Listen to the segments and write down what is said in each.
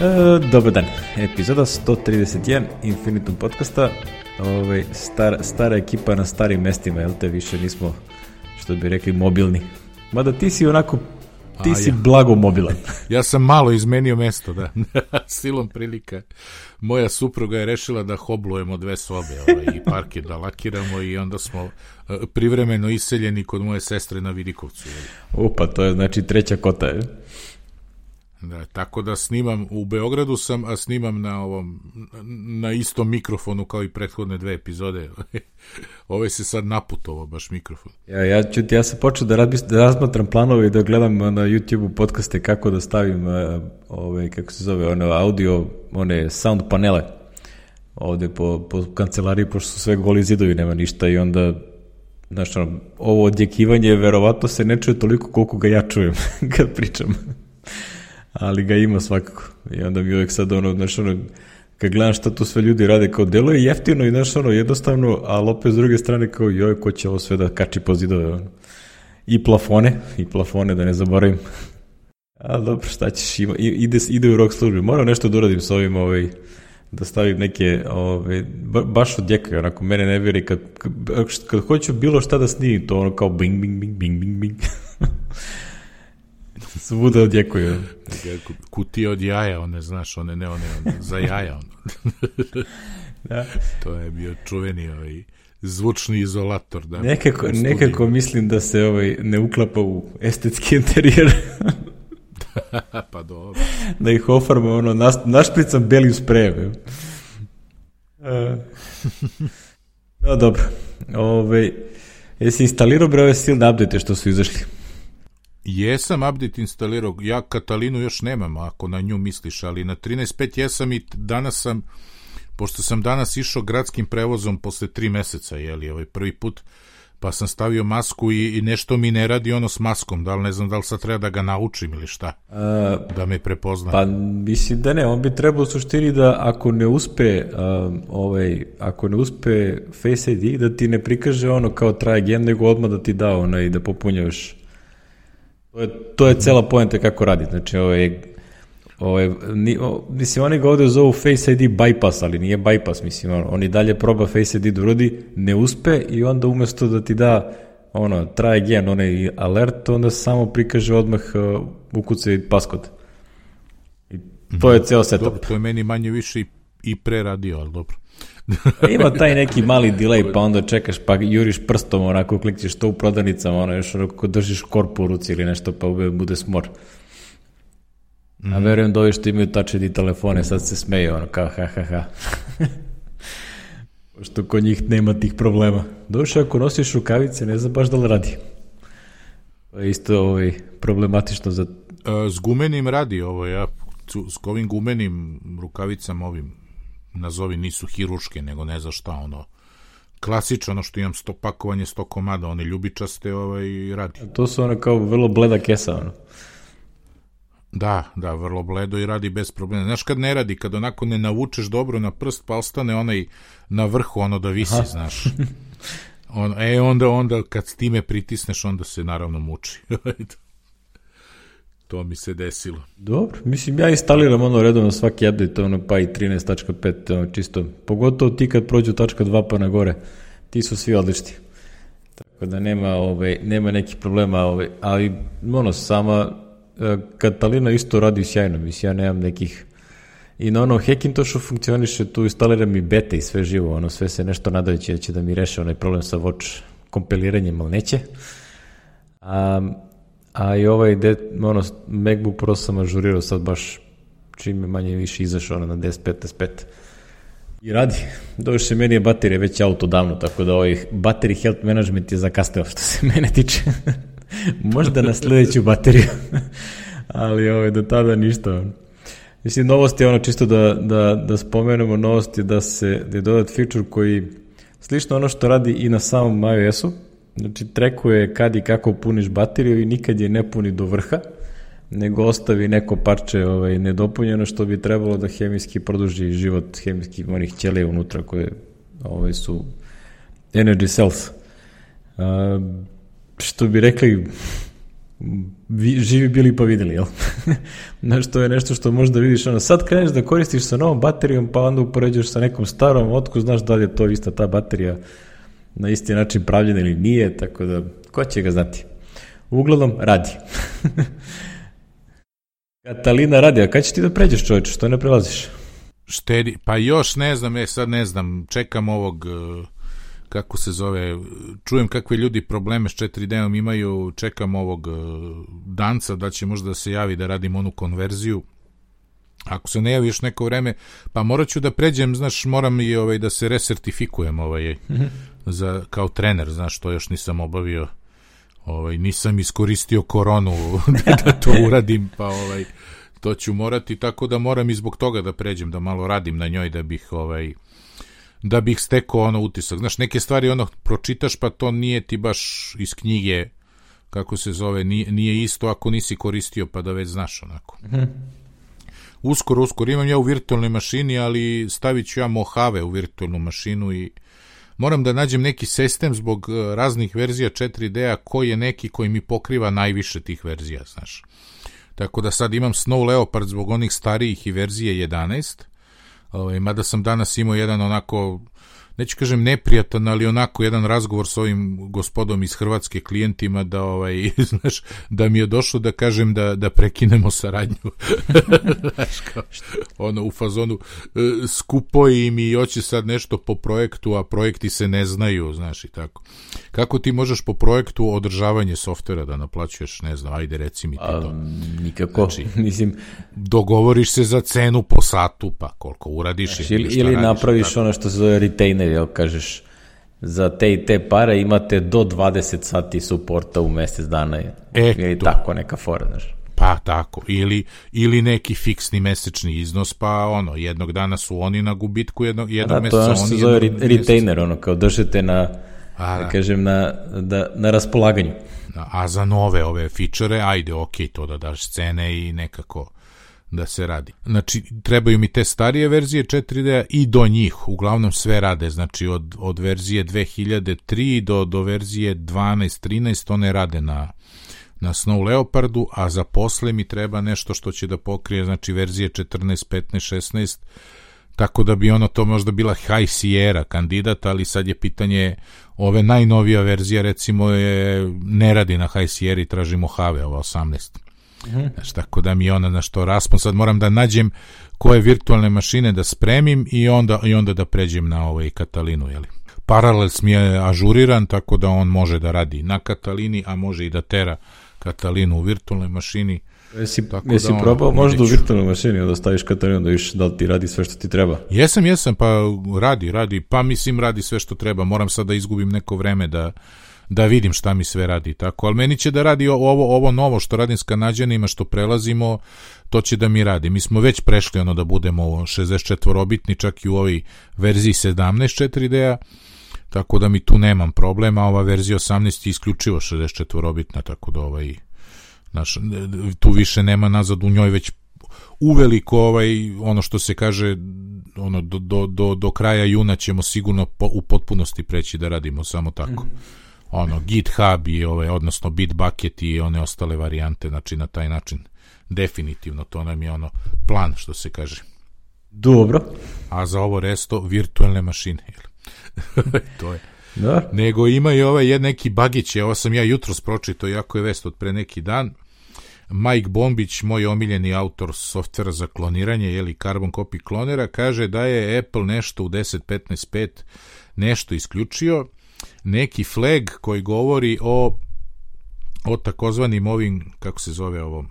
E, dobar dan, epizoda 131 Infinitum podcasta. Ovaj, star, stara ekipa na starim mestima, jel te, više nismo, što bi rekli, mobilni. Mada ti si onako, ti A, si ja. blago mobilan. Ja sam malo izmenio mesto, da. Silom prilika. Moja supruga je rešila da hoblujemo dve sobe ovaj, i parket da lakiramo i onda smo eh, privremeno iseljeni kod moje sestre na Vidikovcu. Upa, to je znači treća kota, je. Da, tako da snimam, u Beogradu sam, a snimam na ovom, na istom mikrofonu kao i prethodne dve epizode. Ovaj se sad naputovao baš mikrofon. Ja, ja, ću ja sam počeo da, razmis, da razmatram planove i da gledam na YouTube-u podcaste kako da stavim ove, kako se zove, ono, audio, one sound panele ovde po, po kancelariji, pošto su sve goli zidovi, nema ništa i onda znaš, ono, ovo odjekivanje verovatno se ne čuje toliko koliko ga ja čujem kad pričam. Ali ga ima svakako. I onda mi uvek sad ono, znaš, ono, kad gledam šta tu sve ljudi rade, kao delo je jeftino i znaš, ono, jednostavno, ali opet s druge strane kao, joj, ko će ovo sve da kači po zidove, ono. I plafone, i plafone, da ne zaboravim. A dobro, šta ćeš, ima, ide, ide u rock službi. Moram nešto da uradim sa ovim, ovaj, da stavim neke, ovaj, ba, baš odjekaju, onako, mene ne vjeri, kad, kad, kad hoću bilo šta da snimim, to ono kao bing, bing, bing, bing, bing, bing. Svuda odjekuju. Ku- Kutije od jaja, one, znaš, one ne, one, one za jaja. Ono. Da. To je bio čuveni ovaj, zvučni izolator. Da, Nekako, nekako mislim da se ovaj ne uklapa u estetski interijer, pa dobro. da ih ofarma ono, nas, našpricam belim sprejem. E, no dobro, Ove, jesi instalirao bre ove silne update što su izašli? Jesam update instalirao, ja Katalinu još nemam, ako na nju misliš, ali na 13.5 jesam i danas sam, pošto sam danas išao gradskim prevozom posle tri meseca, jeli, ovaj prvi put, pa sam stavio masku i, i nešto mi ne radi ono s maskom, da li ne znam da li sad treba da ga naučim ili šta, A, da me prepozna. pa mislim da ne, on bi trebao u suštini da ako ne uspe um, ovaj, ako ne uspe Face ID da ti ne prikaže ono kao try again, nego odmah da ti da onaj da popunjavaš To je, to je cela poenta kako radi. Znači, ovaj, ovaj, ni, o, mislim, oni ga ovde zovu Face ID bypass, ali nije bypass, mislim, on, on i dalje proba Face ID da uradi, ne uspe i onda umesto da ti da ono, try again, onaj alert, onda samo prikaže odmah uh, ukucaj paskod. I to je ceo setup. Dobro, to je meni manje više i, i pre radio, ali dobro. Ima taj neki mali delay, pa onda čekaš, pa juriš prstom, onako klikćeš to u prodavnicama, ono još onako držiš korp u ruci ili nešto, pa bude smor. A verujem da ovi što imaju ID telefone, sad se smeju, ono kao ha ha ha. Pošto kod njih nema tih problema. Došle, ako nosiš rukavice, ne znam baš da li radi. Isto ovaj, problematično za... E, s gumenim radi ovo, ja s ovim gumenim rukavicama ovim, nazovi nisu hiruške, nego ne znam šta, ono, klasično, ono što imam sto pakovanje, sto komada, one ljubičaste, ovaj, radi. To su ono kao vrlo bleda kesa, ono. Da, da, vrlo bledo i radi bez problema. Znaš kad ne radi, kad onako ne navučeš dobro na prst, pa ostane onaj na vrhu, ono da visi, Aha. znaš. On, e, onda, onda kad s time pritisneš, onda se naravno muči. to mi se desilo. Dobro, mislim ja instaliram ono redovno svaki update, ono pa i 13.5, ono, čisto, pogotovo ti kad prođu tačka 2 pa na gore, ti su svi odlični. Tako da nema, ovaj, nema nekih problema, ovaj, ali ono, sama e, Katalina isto radi sjajno, mislim ja nemam nekih I na ono Hackintoshu funkcioniše, tu instaliram i beta i sve živo, ono sve se nešto nadajući da će da mi reše onaj problem sa watch kompiliranjem, ali neće. A, a i ovaj de, ono, MacBook Pro sam ažurirao sad baš čim je manje više izašao na 10 15 I radi. Došće, meni je baterija već auto davno, tako da ovaj battery health management je zakasteo što se mene tiče. Možda na sledeću bateriju. Ali ovaj, do tada ništa. Mislim, novost je ono čisto da, da, da spomenemo, novost je da se da je dodat feature koji slično ono što radi i na samom iOS-u, znači trekuje kad i kako puniš bateriju i nikad je ne puni do vrha, nego ostavi neko parče ovaj, nedopunjeno što bi trebalo da hemijski produži život hemijskih onih ćelija unutra koje ovaj, su energy cells. A, što bi rekli živi bili pa videli, jel? Znaš, to je nešto što možda vidiš, ono, sad kreneš da koristiš sa novom baterijom, pa onda upoređuješ sa nekom starom, otko znaš da li je to ista ta baterija na isti način pravljena ili nije, tako da, ko će ga znati? Uglavnom, radi. Katalina radi, a kada će ti da pređeš čovječe, što ne prelaziš? Štedi, pa još ne znam, e sad ne znam, čekam ovog, e, kako se zove, čujem kakve ljudi probleme s 4D-om imaju, čekam ovog e, danca da će možda da se javi da radim onu konverziju, Ako se ne javi još neko vreme, pa morat ću da pređem, znaš, moram i ovaj, da se resertifikujem ovaj, za, kao trener, znaš, to još nisam obavio ovaj, nisam iskoristio koronu da to uradim, pa ovaj, to ću morati, tako da moram i zbog toga da pređem, da malo radim na njoj, da bih ovaj, da bih stekao ono utisak. Znaš, neke stvari ono pročitaš, pa to nije ti baš iz knjige, kako se zove, nije, nije isto ako nisi koristio, pa da već znaš onako. Uskoro, uskoro, imam ja u virtualnoj mašini, ali stavit ću ja Mojave u virtualnu mašinu i moram da nađem neki sistem zbog e, raznih verzija 4D-a koji je neki koji mi pokriva najviše tih verzija, znaš. Tako da sad imam Snow Leopard zbog onih starijih i verzije 11, ovaj, mada sam danas imao jedan onako neću kažem neprijatan, ali onako jedan razgovor s ovim gospodom iz Hrvatske klijentima da ovaj znaš da mi je došlo da kažem da da prekinemo saradnju. znaš kao, ono u fazonu e, skupo im i hoće sad nešto po projektu, a projekti se ne znaju, znaš i tako. Kako ti možeš po projektu održavanje softvera da naplaćuješ, ne znam, ajde reci mi ti to. A, nikako, znači, mislim dogovoriš se za cenu po satu, pa koliko uradiš znači, ili, ili napraviš tako. ono što se zove retainer, jel kažeš za te i te pare imate do 20 sati suporta u mesec dana e, ili to. tako neka fora, znaš. Pa tako, ili, ili neki fiksni mesečni iznos, pa ono, jednog dana su oni na gubitku, jednog, jednog da, meseca oni... Da, to ono što se zove retainer, ono, kao držite na, A, da. kažem, na, da, na raspolaganju. A za nove ove fičere, ajde, ok, to da daš cene i nekako da se radi. Znači, trebaju mi te starije verzije 4D i do njih, uglavnom sve rade, znači od, od verzije 2003 do, do verzije 12, 13, one rade na, na Snow Leopardu, a za posle mi treba nešto što će da pokrije, znači verzije 14, 15, 16, tako da bi ono to možda bila High Sierra kandidat, ali sad je pitanje ove najnovija verzija recimo je ne radi na High Sierra i tražimo Have, ova 18. Mm Znaš, tako da mi ona na što raspon, sad moram da nađem koje virtualne mašine da spremim i onda, i onda da pređem na ovaj Katalinu, jeli. Parallels mi je ažuriran, tako da on može da radi na Katalini, a može i da tera Katalinu u virtualnoj mašini. Jesi, tako jesi da probao možda u virtualnoj mašini da staviš Katalinu da viš da li ti radi sve što ti treba? Jesam, jesam, pa radi, radi, pa mislim radi sve što treba. Moram sad da izgubim neko vreme da da vidim šta mi sve radi tako, ali meni će da radi ovo, ovo novo što radim s kanadjanima, što prelazimo, to će da mi radi. Mi smo već prešli ono da budemo 64-obitni, čak i u ovoj verziji 17 4D-a, tako da mi tu nemam problema, ova verzija 18 je isključivo 64-obitna, tako da ovaj, naš, tu više nema nazad u njoj već uveliko ovaj ono što se kaže ono do, do, do, do kraja juna ćemo sigurno po, u potpunosti preći da radimo samo tako. Mm -hmm ono GitHub i ovaj odnosno Bitbucket i one ostale varijante, znači na taj način definitivno to nam je ono plan što se kaže. Dobro. A za ovo resto virtualne mašine. to je. Da. Nego ima i ovaj jedan neki bagić, ovo sam ja jutros pročito, jako je vest od pre neki dan. Mike Bombić, moj omiljeni autor softvera za kloniranje, jeli Carbon Copy klonera, kaže da je Apple nešto u 10.15.5 nešto isključio, neki flag koji govori o o takozvanim ovim, kako se zove ovo,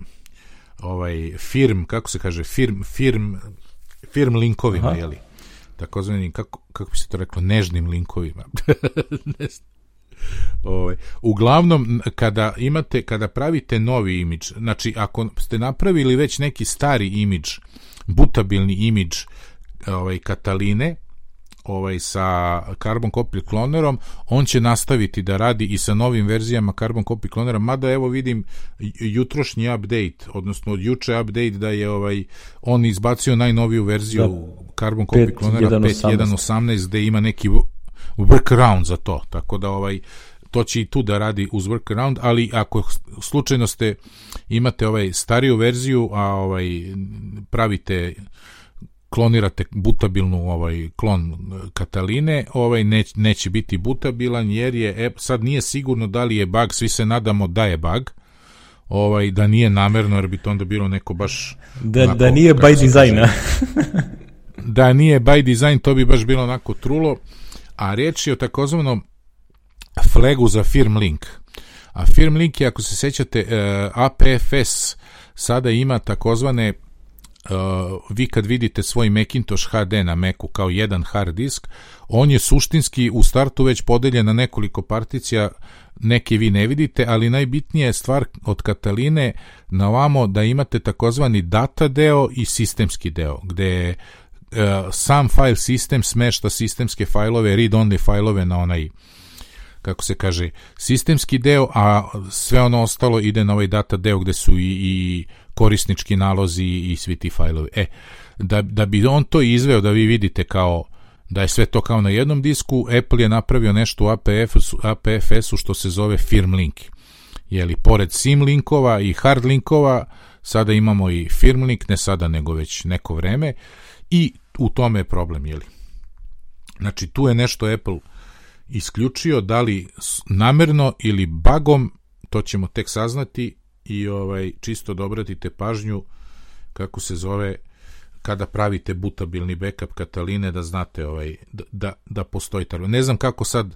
ovaj firm, kako se kaže, firm, firm, firm linkovima, Aha. jeli? Takozvanim, kako, kako bi se to reklo, nežnim linkovima. ne Ovaj, uglavnom, kada imate, kada pravite novi imidž, znači ako ste napravili već neki stari imidž, butabilni imidž ovaj, Kataline, ovaj sa Carbon Copy klonerom, on će nastaviti da radi i sa novim verzijama Carbon Copy klonera, mada evo vidim jutrošnji update, odnosno od juče update da je ovaj on izbacio najnoviju verziju da, Carbon Copy klonera 5.1.18 gde ima neki workaround za to, tako da ovaj to će i tu da radi uz workaround, ali ako slučajno ste imate ovaj stariju verziju, a ovaj pravite klonirate butabilnu ovaj klon Kataline, ovaj neć, neće biti butabilan jer je e, sad nije sigurno da li je bug, svi se nadamo da je bug. Ovaj da nije namerno jer bi to onda bilo neko baš da onako, da nije by design. da nije by design, to bi baš bilo onako trulo. A riječ je o takozvanom flagu za firm link. A firm link je, ako se sećate, eh, APFS sada ima takozvane Uh, vi kad vidite svoj Macintosh HD na Macu kao jedan hard disk, on je suštinski u startu već podeljen na nekoliko particija, neke vi ne vidite, ali najbitnija je stvar od Kataline na ovamo da imate takozvani data deo i sistemski deo, gde uh, sam file sistem smešta sistemske fajlove, read-only fajlove na onaj kako se kaže, sistemski deo, a sve ono ostalo ide na ovaj data deo gde su i, i korisnički nalozi i svi ti fajlovi. E, da, da bi on to izveo, da vi vidite kao da je sve to kao na jednom disku, Apple je napravio nešto u APF-u APFS što se zove firm link. Jeli, pored sim linkova i hard linkova, sada imamo i firm link, ne sada nego već neko vreme, i u tome je problem, jeli. Znači, tu je nešto Apple isključio, da li namerno ili bagom, to ćemo tek saznati, i ovaj čisto da obratite pažnju kako se zove kada pravite butabilni backup Kataline da znate ovaj da, da, da postoji taj. Ne znam kako sad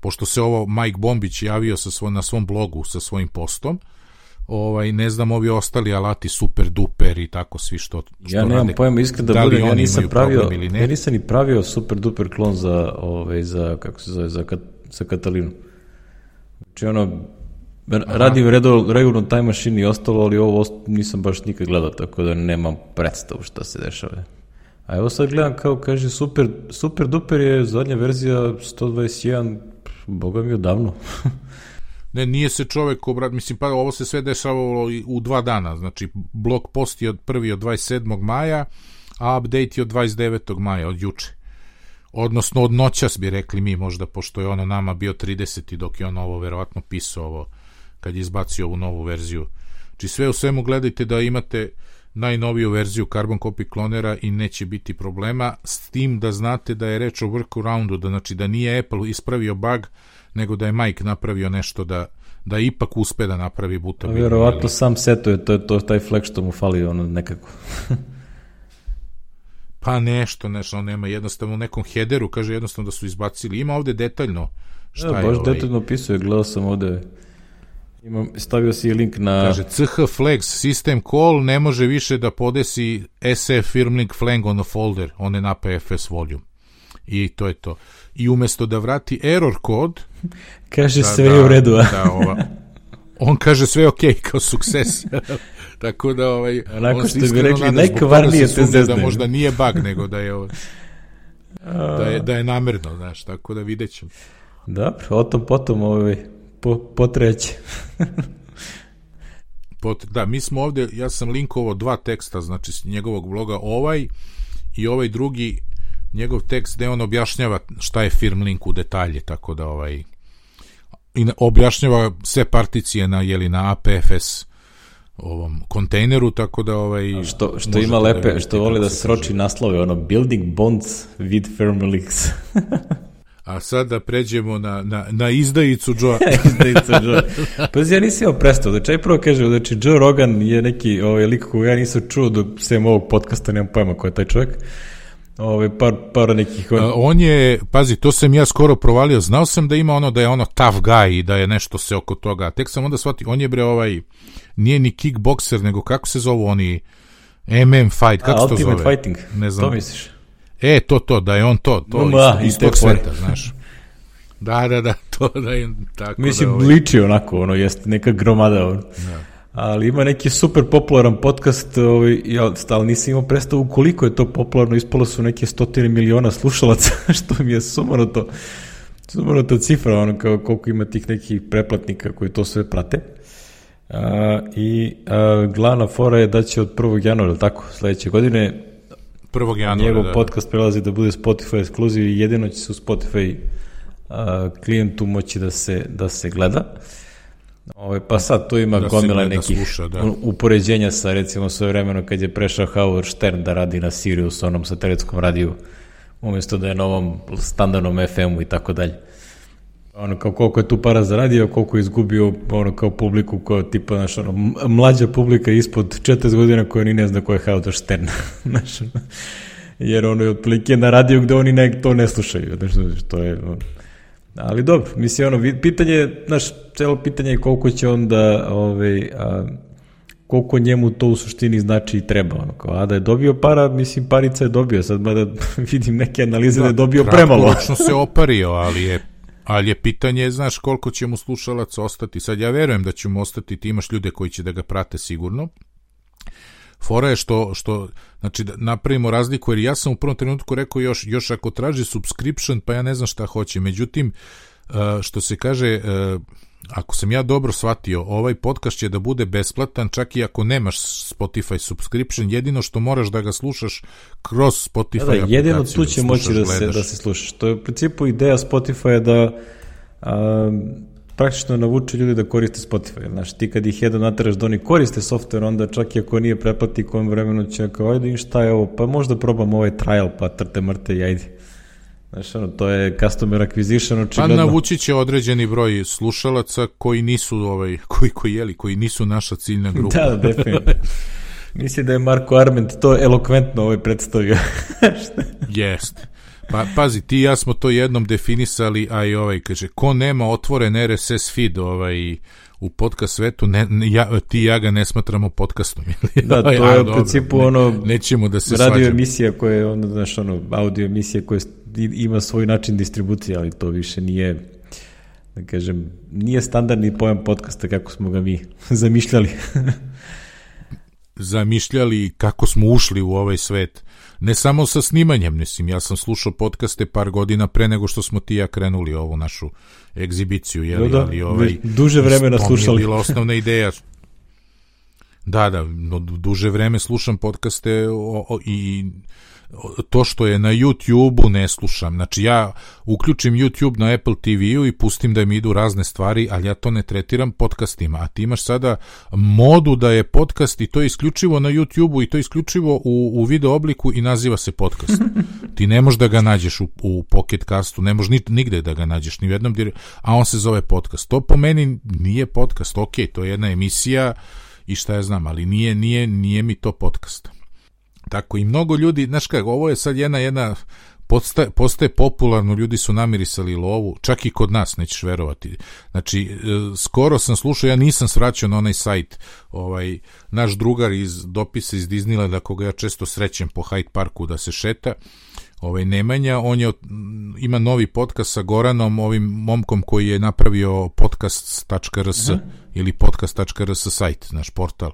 pošto se ovo Mike Bombić javio sa svoj, na svom blogu sa svojim postom, ovaj ne znam ovi ostali alati super duper i tako svi što, što ja nemam pojma iskreno da, da budem, ja nisam pravio ja nisam ni pravio super duper klon za ovaj za kako se zove za, za Katalinu znači ono Radim regularno Time Machine i ostalo, ali ovo nisam baš nikad gledao, tako da nemam predstavu šta se dešava. A evo sad gledam kao kaže super, super duper je zadnja verzija 121, boga mi odavno. ne, nije se čovek obrat, mislim, pa ovo se sve dešavalo u dva dana, znači blog post je od prvi od 27. maja, a update je od 29. maja, od juče. Odnosno od noćas bi rekli mi možda, pošto je ono nama bio 30. dok je on ovo verovatno pisao ovo kad je izbacio ovu novu verziju. Či sve u svemu gledajte da imate najnoviju verziju Carbon Copy klonera i neće biti problema, s tim da znate da je reč o workaroundu, da znači da nije Apple ispravio bug, nego da je Mike napravio nešto da da ipak uspe da napravi buta. Vjerovatno sam setuje, to je to, taj flag što mu fali ono nekako. pa nešto, nešto, nema jednostavno u nekom headeru, kaže jednostavno da su izbacili. Ima ovde detaljno šta ja, je baš ovaj... detaljno opisuje, gledao sam ovde Imam, stavio si link na... Kaže, CH Flex System Call ne može više da podesi SF firmlink flag on a folder, on je na PFS volume. I to je to. I umesto da vrati error kod... kaže da, sve da, u redu, a? da, ova, on kaže sve ok, kao sukses. Tako da ovaj Onako što bi rekli najkvarnije te zezdaju. Da možda nije bug, nego da je ovaj, da je, da je namerno, znaš, tako da vidjet ćemo. Dobro, o tom potom ovaj, po, potreće. Pot, da, mi smo ovde, ja sam linkovao dva teksta, znači s njegovog bloga, ovaj i ovaj drugi, njegov tekst gde on objašnjava šta je firm link u detalje, tako da ovaj i objašnjava sve particije na jeli na APFS ovom kontejneru tako da ovaj A što što ima da lepe što voli da sroči naslove ono building bonds with firm links A sad da pređemo na, na, na izdajicu Joe. izdajicu Joe. Pa ja nisam imao predstavu. Znači, prvo kaže, znači, Joe Rogan je neki ovaj, lik koga ja nisam čuo dok sem ovog podcasta, nemam pojma ko je taj čovjek. Ove, ovaj, par, par nekih... On... on je, pazi, to sam ja skoro provalio, znao sam da ima ono da je ono tough guy i da je nešto se oko toga, tek sam onda shvatio, on je bre ovaj, nije ni kickbokser, nego kako se zovu oni, MM fight, kako A, se to zove? Fighting, ne znam. to misliš? E, to, to, da je on to, to Ma, iz, iz tog sveta, znaš. Da, da, da, to da je tako Mislim, da... Ovaj... bliči onako, ono, jeste neka gromada, ono. Da. Ali ima neki super popularan podcast, ovaj, ja stalno nisam imao predstavu koliko je to popularno, ispalo su neke stotine miliona slušalaca, što mi je sumano to, sumano to cifra, ono, kao koliko ima tih nekih preplatnika koji to sve prate. A, I a, glavna fora je da će od 1. januara, tako, sledeće godine, 1. januara. Njegov da, podcast prelazi da bude Spotify ekskluziv i jedino će se u Spotify a, klijentu moći da se, da se gleda. Ove, pa sad tu ima Da gomila nekih sluša, da. upoređenja sa recimo svoje vremeno kad je prešao Howard Stern da radi na Sirius, onom satelitskom radiju, umjesto da je na ovom standardnom FM-u i tako dalje. Ono, kao koliko je tu para zaradio, koliko je izgubio ono, kao publiku, kao tipa, znaš, ono, mlađa publika ispod 40 godina koja ni ne zna ko je Howard Stern. znaš, jer ono je otprilike na radiju gde oni ne, to ne slušaju. Znaš, to je, ono, ali dobro, mislim, ono, pitanje, je, znaš, celo pitanje je koliko će onda, ovaj, a, koliko njemu to u suštini znači i treba, ono, kao, a da je dobio para, mislim, parica je dobio, sad mada vidim neke analize da, je dobio premalo. Kratkoročno se opario, ali je ali je pitanje, znaš, koliko će mu slušalac ostati. Sad ja verujem da će mu ostati, ti imaš ljude koji će da ga prate sigurno. Fora je što, što znači, da napravimo razliku, jer ja sam u prvom trenutku rekao još, još ako traži subscription, pa ja ne znam šta hoće. Međutim, uh, što se kaže, uh, ako sam ja dobro shvatio, ovaj podcast će da bude besplatan, čak i ako nemaš Spotify subscription, jedino što moraš da ga slušaš kroz Spotify Da, da, jedino tu će slušaš, moći da se, gledaš. da se slušaš. To je u principu ideja Spotify da a, praktično navuče ljudi da koriste Spotify. Znaš, ti kad ih jedno nateraš da oni koriste software, onda čak i ako nije preplati kojem vremenu će kao, ajde šta je ovo, pa možda probam ovaj trial, pa trte mrte i ajde. Znaš, ono, to je customer acquisition, Pa očigledno. navući će određeni broj slušalaca koji nisu ovaj koji koji jeli, koji nisu naša ciljna grupa. Da, definitivno. Mislim da je Marko Arment to elokventno ovaj predstavio. Jest. Pa pazi, ti i ja smo to jednom definisali, a i ovaj kaže ko nema otvoren RSS feed ovaj u podcast svetu, ne, ne, ja, ti i ja ga ne smatramo podcastom. Da, to A, je u dobro, principu ne- ono Nećemo da se radio svađamo. emisija koja je onda, znaš, ono, audio emisija koja ima svoj način distribucije, ali to više nije, da kažem, nije standardni pojam podcasta kako smo ga mi zamišljali. zamišljali kako smo ušli u ovaj svet. Ne samo sa snimanjem, mislim, ja sam slušao podcaste par godina pre nego što smo ti ja krenuli ovu našu egzibiciju, jeli, Da, da, ali ovaj, duže vremena mi je slušali. bila osnovna ideja. Da, da, no, duže vreme slušam podcaste o, o, i to što je na YouTube-u ne slušam. Znači ja uključim YouTube na Apple TV-u i pustim da mi idu razne stvari, ali ja to ne tretiram podcastima. A ti imaš sada modu da je podcast i to je isključivo na YouTube-u i to je isključivo u, u video obliku i naziva se podcast. ti ne možeš da ga nađeš u, u Pocket Castu, ne možeš ni, nigde da ga nađeš, ni u jednom, a on se zove podcast. To po meni nije podcast, ok, to je jedna emisija i šta ja znam, ali nije, nije, nije mi to podcast. Tako i mnogo ljudi, znaš kako, ovo je sad jedna, jedna postaje, postaje popularno, ljudi su namirisali lovu, čak i kod nas, nećeš verovati. Znači, e, skoro sam slušao, ja nisam svraćao na onaj sajt, ovaj, naš drugar iz dopisa iz Disneylanda, koga ja često srećem po Hyde Parku da se šeta, ovaj Nemanja, on je od- m, ima novi podcast sa Goranom, ovim momkom koji je napravio podcast.rs ili podcast.rs sajt, naš portal.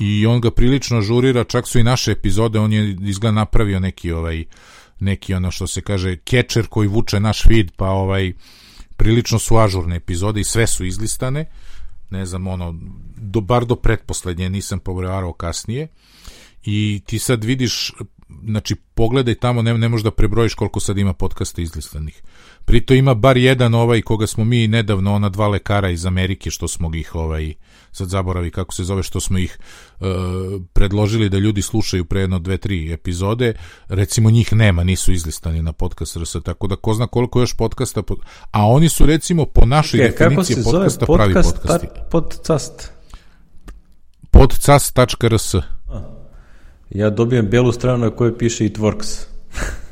I on ga prilično žurira, čak su i naše epizode, on je izgleda napravio neki ovaj neki ono što se kaže catcher koji vuče naš feed, pa ovaj prilično su ažurne epizode i sve su izlistane. Ne znam, ono, do, bar do pretposlednje nisam pogledao kasnije i ti sad vidiš znači pogledaj tamo ne, ne možeš da prebrojiš koliko sad ima podcasta izlistanih prito ima bar jedan ovaj koga smo mi nedavno ona dva lekara iz Amerike što smo ih ovaj sad zaboravi kako se zove što smo ih e, predložili da ljudi slušaju pre jedno dve tri epizode recimo njih nema nisu izlistani na podcast RS tako da ko zna koliko još podcasta pod... a oni su recimo po našoj E, kako definiciji podcasta pravi podcast? podcasti Ta- Podcast. podcast.rs Ja dobijem belu stranu na kojoj piše It Works.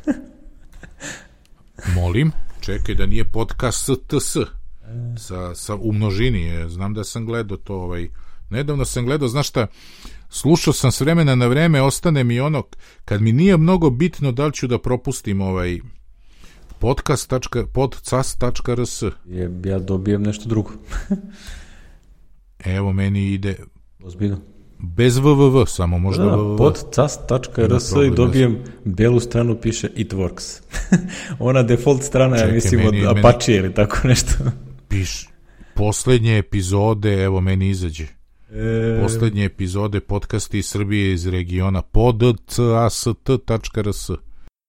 Molim, čekaj da nije podcast STS sa, sa u množini je. Znam da sam gledao to ovaj nedavno sam gledao, znaš šta slušao sam s vremena na vreme ostane mi ono kad mi nije mnogo bitno da li ću da propustim ovaj podcast.podcast.rs Je, ja dobijem nešto drugo. evo meni ide Ozbiljno. bez www samo možda Da, www podcast.rs Nema i dobijem belu stranu piše It Works. Ona default strana, ja Čekaj, mislim, od meni- meni- Apache ili tako nešto. Piš. Poslednje epizode evo meni izađe. E, Poslednje epizode podcasti iz Srbije iz regiona podcast.rs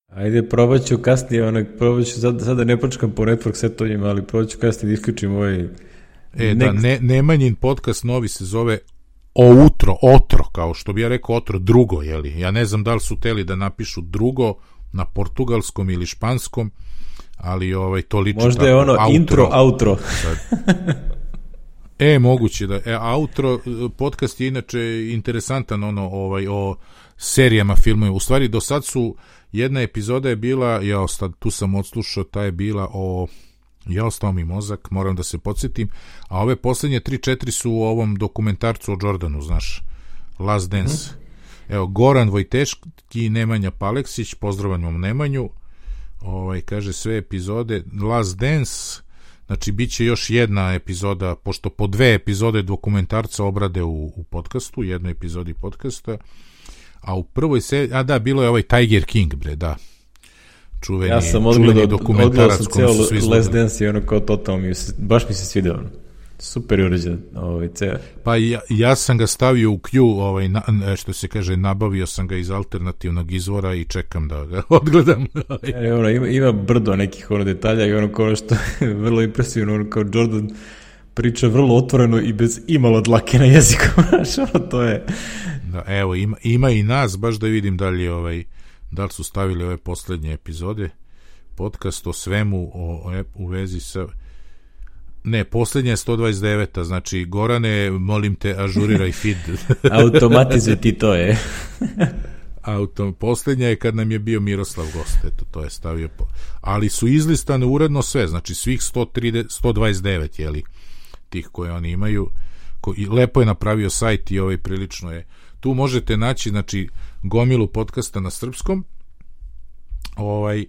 Ajde, probat ću kasnije, onak, probat ću, sad, sada ne počkam po network setovima, ali probat ću kasnije da isključim ovaj... E, da, ne, Nemanjin podcast novi se zove Outro, Otro, kao što bi ja rekao Otro, drugo, jeli? Ja ne znam da li su teli da napišu drugo na portugalskom ili španskom, ali ovaj, to liči Možda tako, je ono outro. intro, outro. e, moguće da. E, outro, podcast je inače interesantan ono, ovaj, o serijama filmova. U stvari, do sad su Jedna epizoda je bila, ja sad tu sam odslušao, ta je bila o ja ostao mi mozak, moram da se podsjetim, a ove poslednje 3-4 su u ovom dokumentarcu o Jordanu, znaš, Last Dance. Mm. Evo, Goran Vojteški Nemanja Paleksić, pozdravljam Nemanju, ovaj, kaže sve epizode, Last Dance, znači bit će još jedna epizoda, pošto po dve epizode dokumentarca obrade u, u podcastu, jednoj epizodi podcasta, A u prvoj seriji, a da, bilo je ovaj Tiger King, bre, da. Čuveni, ja sam odgledao, odgledao sam cijelo Last Dance i ono kao totalno mi se, baš mi se svidio ono. Super uređen ovaj ceo. Pa ja, ja sam ga stavio u queue, ovaj, na, što se kaže, nabavio sam ga iz alternativnog izvora i čekam da ga odgledam. e, ono, ima, ima brdo nekih ono detalja i ono kao što je vrlo impresivno, ono kao Jordan priča vrlo otvoreno i bez imalo dlake na jeziku, znaš, ono, to je... Da, evo, ima, ima i nas, baš da vidim da li, ovaj, da li su stavili ove poslednje epizode, podcast o svemu o, o, u vezi sa... Ne, poslednja je 129. Znači, Gorane, molim te, ažuriraj feed. Automatizuj ti to je. Auto, poslednja je kad nam je bio Miroslav gost, eto, to je stavio. Po... Ali su izlistane uredno sve, znači svih 130, 129, jeli, tih koje oni imaju. Ko, i lepo je napravio sajt i ovaj prilično je Tu možete naći znači gomilu podcasta na srpskom. Ovaj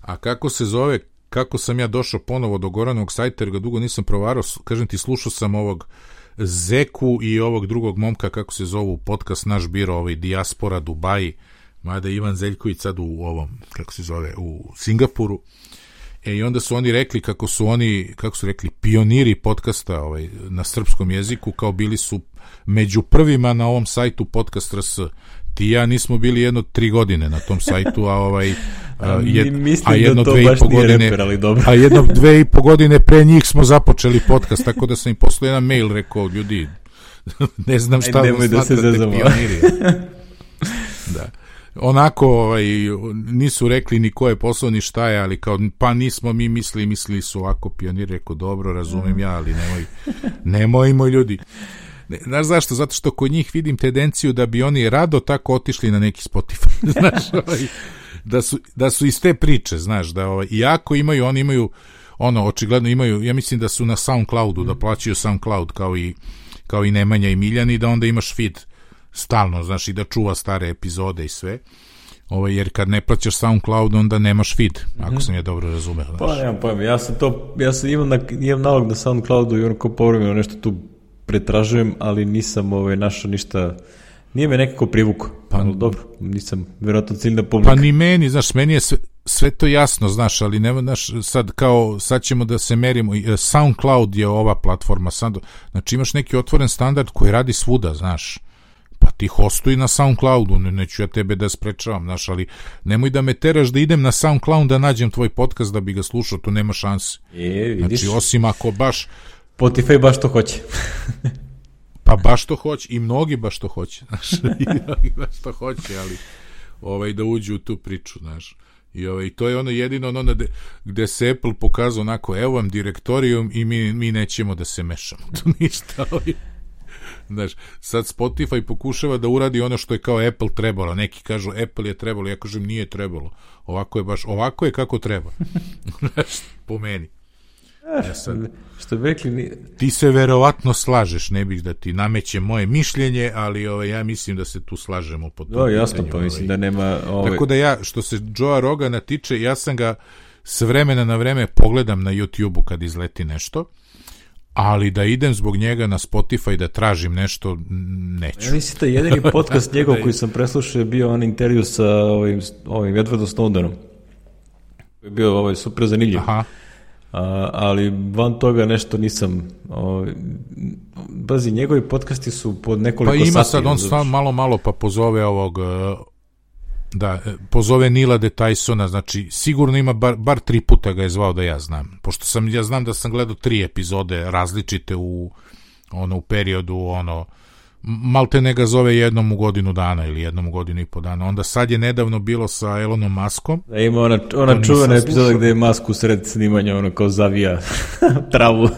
a kako se zove kako sam ja došao ponovo do Goranog sajta, jer ga dugo nisam provarao, kažem ti, slušao sam ovog Zeku i ovog drugog momka, kako se zovu, podcast Naš biro, ovaj Diaspora Dubai, mada Ivan Zeljković sad u ovom, kako se zove, u Singapuru. E, i onda su oni rekli kako su oni, kako su rekli, pioniri podcasta ovaj, na srpskom jeziku, kao bili su među prvima na ovom sajtu podcast RS. Ti ja nismo bili jedno tri godine na tom sajtu, a ovaj jed, a jedno da dve i po godine reper, ali dobro. a jedno dve i po godine pre njih smo započeli podcast, tako da sam im poslao jedan mail rekao, ljudi, ne znam šta Ajde, da se pioniri. da onako ovaj, nisu rekli ni ko je posao ni šta je, ali kao pa nismo mi mislili, mislili su ovako pionir, rekao dobro, razumem ja, ali nemoj, nemojmo ljudi. Znaš zašto? Zato što kod njih vidim tendenciju da bi oni rado tako otišli na neki Spotify. znaš, ovaj, da, su, da su iz te priče, znaš, da ovaj, iako imaju, oni imaju, ono, očigledno imaju, ja mislim da su na Soundcloudu, da plaćaju Soundcloud kao i, kao i Nemanja i Miljan i da onda imaš feed stalno, znaš, i da čuva stare epizode i sve. Ovo, jer kad ne plaćaš SoundCloud, onda nemaš feed, mm -hmm. ako sam je dobro razumeo. Znaš. Pa, nemam pojma, ja sam to, ja sam imam, na, imam nalog na SoundCloudu i onako povremeno nešto tu pretražujem, ali nisam ovaj, našao ništa, nije me nekako privuko. Pa, ali dobro, nisam verovatno ciljna publika. Pa ni meni, znaš, meni je sve, sve to jasno, znaš, ali nema, znaš, sad kao, sad ćemo da se merimo, e, SoundCloud je ova platforma, sad, znači imaš neki otvoren standard koji radi svuda, znaš, pa ti hostuj na Soundcloudu, ne, neću ja tebe da sprečavam, znaš, ali nemoj da me teraš da idem na Soundcloud da nađem tvoj podcast da bi ga slušao, to nema šanse. E, vidiš. Znači, osim ako baš Spotify baš to hoće. pa baš to hoće i mnogi baš to hoće, znaš, i mnogi baš to hoće, ali ovaj da uđu u tu priču, znaš. I ovaj, to je ono jedino ono gde, gde se Apple pokazao onako, evo vam direktorijum i mi, mi nećemo da se mešamo. To ništa. Ovaj. Znaš, sad Spotify pokušava da uradi ono što je kao Apple trebalo. Neki kažu Apple je trebalo, ja kažem nije trebalo. Ovako je baš, ovako je kako treba. Znaš, po meni. Ja sad, što bi rekli... Ni... Ti se verovatno slažeš, ne bih da ti nameće moje mišljenje, ali ovaj, ja mislim da se tu slažemo po tom no, jasno, pitanju, pa ovaj. mislim da nema... Ovaj... Tako da ja, što se Joea Rogana tiče, ja sam ga s vremena na vreme pogledam na YouTube-u kad izleti nešto, ali da idem zbog njega na Spotify da tražim nešto, neću. Ja mislim da jedini podcast njegov koji sam preslušao je bio on intervju sa ovim, ovim Edwardom Snowdenom. Je bio ovaj super zanimljiv. Aha A, ali van toga nešto nisam o, bazi njegovi podcasti su pod nekoliko sati. Pa ima sad on stvarno malo malo pa pozove ovog uh, Da, e, pozove Nila de Tysona, znači sigurno ima bar, bar tri puta ga je zvao da ja znam. Pošto sam, ja znam da sam gledao tri epizode različite u ono u periodu ono malte ne ga zove jednom u godinu dana ili jednom u godinu i po dana. Onda sad je nedavno bilo sa Elonom Maskom. Da ima ona, ona čuvena epizoda gde je Masku sred snimanja ono kao zavija travu.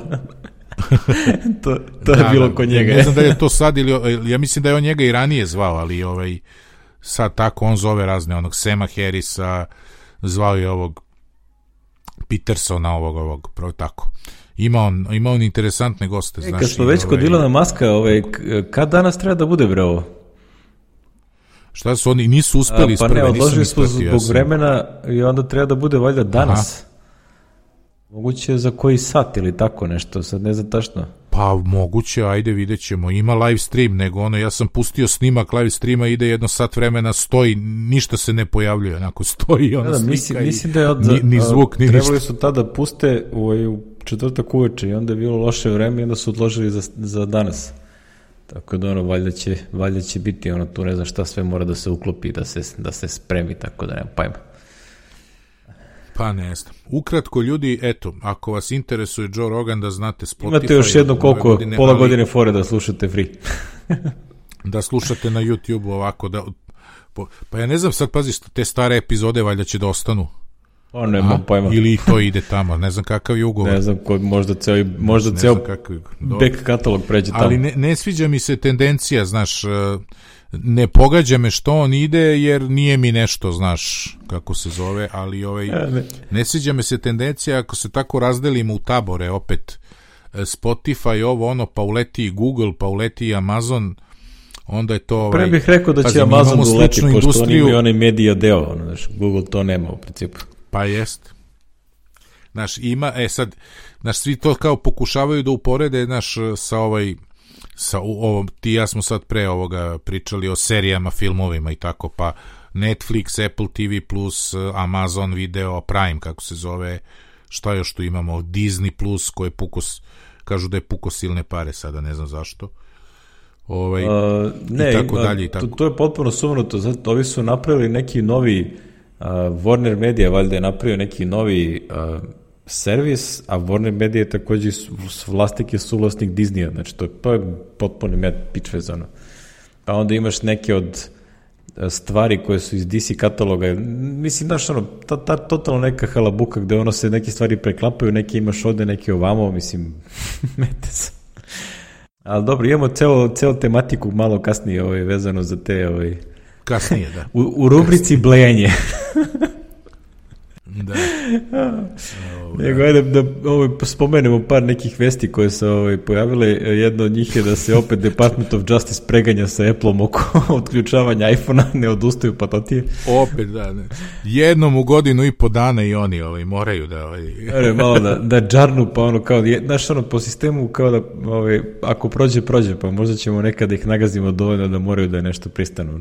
to, to da, je bilo da, kod njega. Ne znam da je to sad ili, ja mislim da je on njega i ranije zvao, ali ovaj, sad tako on zove razne onog Sema Harrisa, zvao je ovog Petersona ovog, ovog, pravo tako. Ima on, ima on interesantne goste. E, kad smo već ovaj, kod Ilona Maska, ovaj, kad danas treba da bude bre ovo? Šta su oni, nisu uspeli A, Pa ne, odložili smo zbog vremena i onda treba da bude valjda danas. Aha. Moguće za koji sat ili tako nešto, sad ne znam tačno. Pa moguće, ajde vidjet ćemo. Ima live stream, nego ono, ja sam pustio snimak live streama, ide jedno sat vremena, stoji, ništa se ne pojavljuje, onako stoji ono da, da, mislim, mislim da je od, ni, ni zvuk, ni trebali ništa. su tada puste u, u četvrtak uveče i onda je bilo loše vreme i onda su odložili za, za danas. Tako da ono, valjda će, valjda će biti ono, tu ne znam šta sve mora da se uklopi, da se, da se spremi, tako da nema pajma. Pa ne znam. Ukratko ljudi, eto, ako vas interesuje Joe Rogan da znate Spotify... Imate još jedno koliko, godine, pola ali, godine fore da slušate free. da slušate na YouTube ovako, da, pa ja ne znam sad, pazi, te stare epizode valjda će da ostanu. Pa nema pojma. Ili to ide tamo, ne znam kakav je ugovor. Ne znam, kod, možda ceo, možda ne ceo kakav, back katalog pređe tamo. Ali ne, ne sviđa mi se tendencija, znaš, uh, ne pogađa me što on ide jer nije mi nešto, znaš, kako se zove, ali ovaj, ne. ne sviđa me se tendencija ako se tako razdelimo u tabore opet e, Spotify, ovo ono, pa uleti Google, pa uleti Amazon, onda je to... Ovaj, Pre bih rekao da će Amazon da uleti, pošto oni imaju onaj medija deo, ono, znaš, Google to nema u principu. Pa jest. Znaš, ima, e sad, znaš, svi to kao pokušavaju da uporede, znaš, sa ovaj, sa ovom, ti ja smo sad pre ovoga pričali o serijama, filmovima i tako, pa Netflix, Apple TV+, Amazon Video, Prime, kako se zove, šta još tu imamo, Disney+, Plus, koje pukos, kažu da je puko silne pare sada, ne znam zašto. Ovaj, uh, ne, i tako dalje i tako. To, to je potpuno sumnuto, zato ovi su napravili neki novi uh, Warner Media, valjda je napravio neki novi uh, servis, a Warner Media je takođe vlasnik je suvlasnik Disneya, znači to je, to je potpuno med pitch vezano. Pa onda imaš neke od stvari koje su iz DC kataloga, mislim, znaš, ono, ta, ta totalno neka halabuka gde ono se neke stvari preklapaju, neke imaš ovde, neke ovamo, mislim, mete se. Ali dobro, imamo celo, celo tematiku malo kasnije ovaj, vezano za te... Ovaj, kasnije, da. U, u rubrici blejenje. Da. Nego, ajde da ovaj, spomenemo par nekih vesti koje se ovaj, pojavile. Jedno od njih je da se opet Department of Justice preganja sa Apple-om oko otključavanja iPhone-a, ne odustaju, pa to ti je. Opet, da, ne. Jednom u godinu i po dana i oni ovaj, moraju da... Ovaj... Ere, malo da, da džarnu, pa ono kao, znaš, ono, po sistemu kao da, ovaj, ako prođe, prođe, pa možda ćemo nekada da ih nagazimo dovoljno da moraju da je nešto pristanu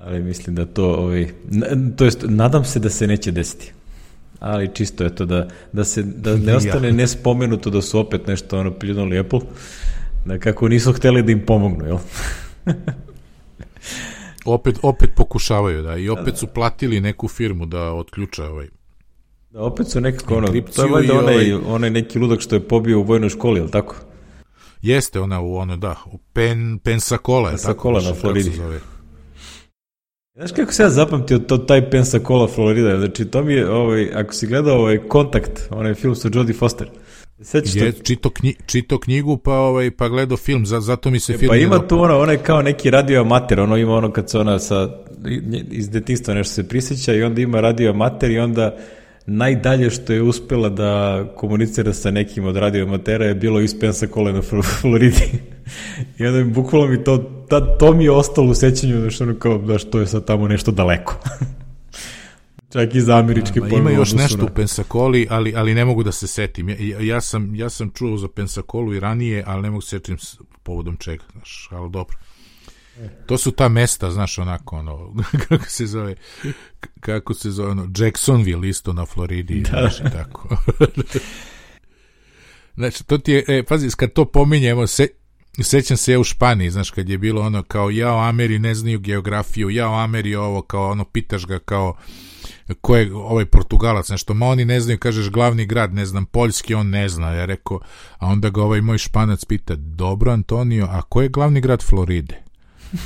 ali mislim da to, ovaj, to jest, nadam se da se neće desiti. Ali čisto eto da, da, se, da ne ostane nespomenuto da su opet nešto ono pljunuli Apple, da kako nisu hteli da im pomognu, jel? opet, opet pokušavaju, da, i opet su platili neku firmu da otključa ovaj Da, opet su nekako ono, to je valjda onaj, ovaj... onaj neki ludak što je pobio u vojnoj školi, jel tako? Jeste ona u ono, da, u Pen, Pensacola, Pensacola na Floridi. Znaš kako se ja zapamtio to, taj Pensacola Florida? Znači, to mi je, ovaj, ako si gledao ovaj Kontakt, onaj film sa Jodie Foster, Sećaš je, čito, knji, čito knjigu pa ovaj pa gledao film za, zato mi se e, film pa ima tu ono onaj kao neki radio amater ono ima ono kad se ona sa iz detinjstva nešto se prisjeća i onda ima radio amater i onda najdalje što je uspela da komunicira sa nekim od radioamatera je bilo iz Pensacola na Floridi. I onda mi bukvalo mi to, ta, to mi je ostalo u sećanju, da što ono kao, da što je sad tamo nešto daleko. Čak i za američke pojme. Ima još nešto u Pensacoli, ali, ali ne mogu da se setim. Ja, ja, sam, ja sam čuo za Pensacolu i ranije, ali ne mogu se setim povodom čega, znaš, ali dobro. To su ta mesta, znaš, onako, ono, kako se zove, kako se zove, ono, Jacksonville isto na Floridi, da. znaš, tako. znači, to ti je, e, pazi, kad to pominjemo, se, sećam se ja u Španiji, znaš, kad je bilo ono kao ja o Ameri ne znaju geografiju, ja o Ameri ovo, kao ono, pitaš ga kao ko je ovaj Portugalac, nešto, ma oni ne znaju, kažeš glavni grad, ne znam, Poljski, on ne zna, ja rekao, a onda ga ovaj moj Španac pita, dobro Antonio, a ko je glavni grad Floride?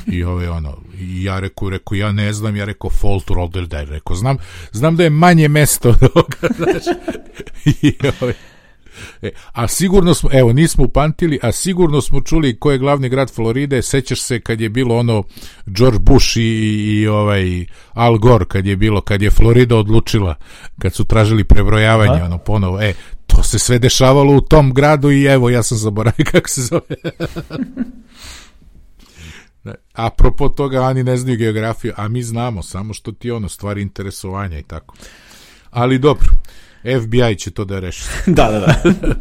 I ovaj ono, i ja rekao, rekao, ja ne znam, ja rekao Fort Lauderdale, rekao, znam, znam da je manje mesto od ovoga, znaš, i ovaj, E, a sigurno smo, evo, nismo upantili, a sigurno smo čuli ko je glavni grad Floride, sećaš se kad je bilo ono George Bush i, i ovaj Al Gore, kad je bilo, kad je Florida odlučila, kad su tražili prebrojavanje, a? ono ponovo, e, to se sve dešavalo u tom gradu i evo, ja sam zaboravio kako se zove. Apropo toga, oni ne znaju geografiju, a mi znamo, samo što ti ono, stvari interesovanja i tako. Ali dobro, FBI će to da reši. da, da, da.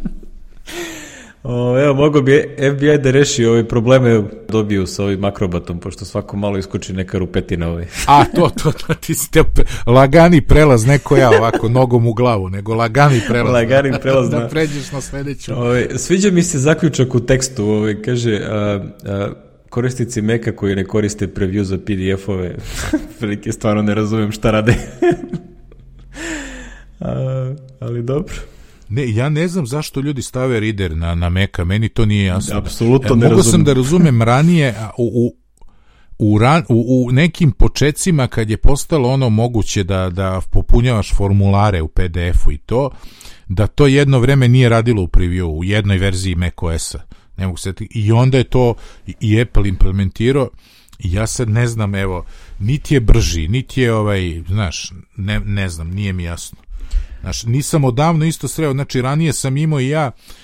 O, evo, mogo bi FBI da reši ove probleme dobiju sa ovim akrobatom, pošto svako malo iskuči neka rupetina ovaj. A, to, to, to, ti ste lagani prelaz, neko ja ovako nogom u glavu, nego lagani prelaz. lagani prelaz, da. da pređeš na sledeću. Ove, sviđa mi se zaključak u tekstu, ove, kaže, a, a, korisnici Meka koji ne koriste preview za PDF-ove, velike stvarno ne razumem šta rade. A, ali dobro. Ne, ja ne znam zašto ljudi stave reader na, na Meka, meni to nije jasno. Apsolutno e, ne Mogu sam da razumem ranije u, u, u, ran, u, u nekim počecima kad je postalo ono moguće da, da popunjavaš formulare u PDF-u i to, da to jedno vreme nije radilo u preview, u jednoj verziji macOS-a. Ne mogu se I onda je to i Apple implementirao ja sad ne znam, evo, niti je brži, niti je ovaj, znaš, ne, ne znam, nije mi jasno. Znaš, nisam odavno isto sreo, znači ranije sam imao i ja uh,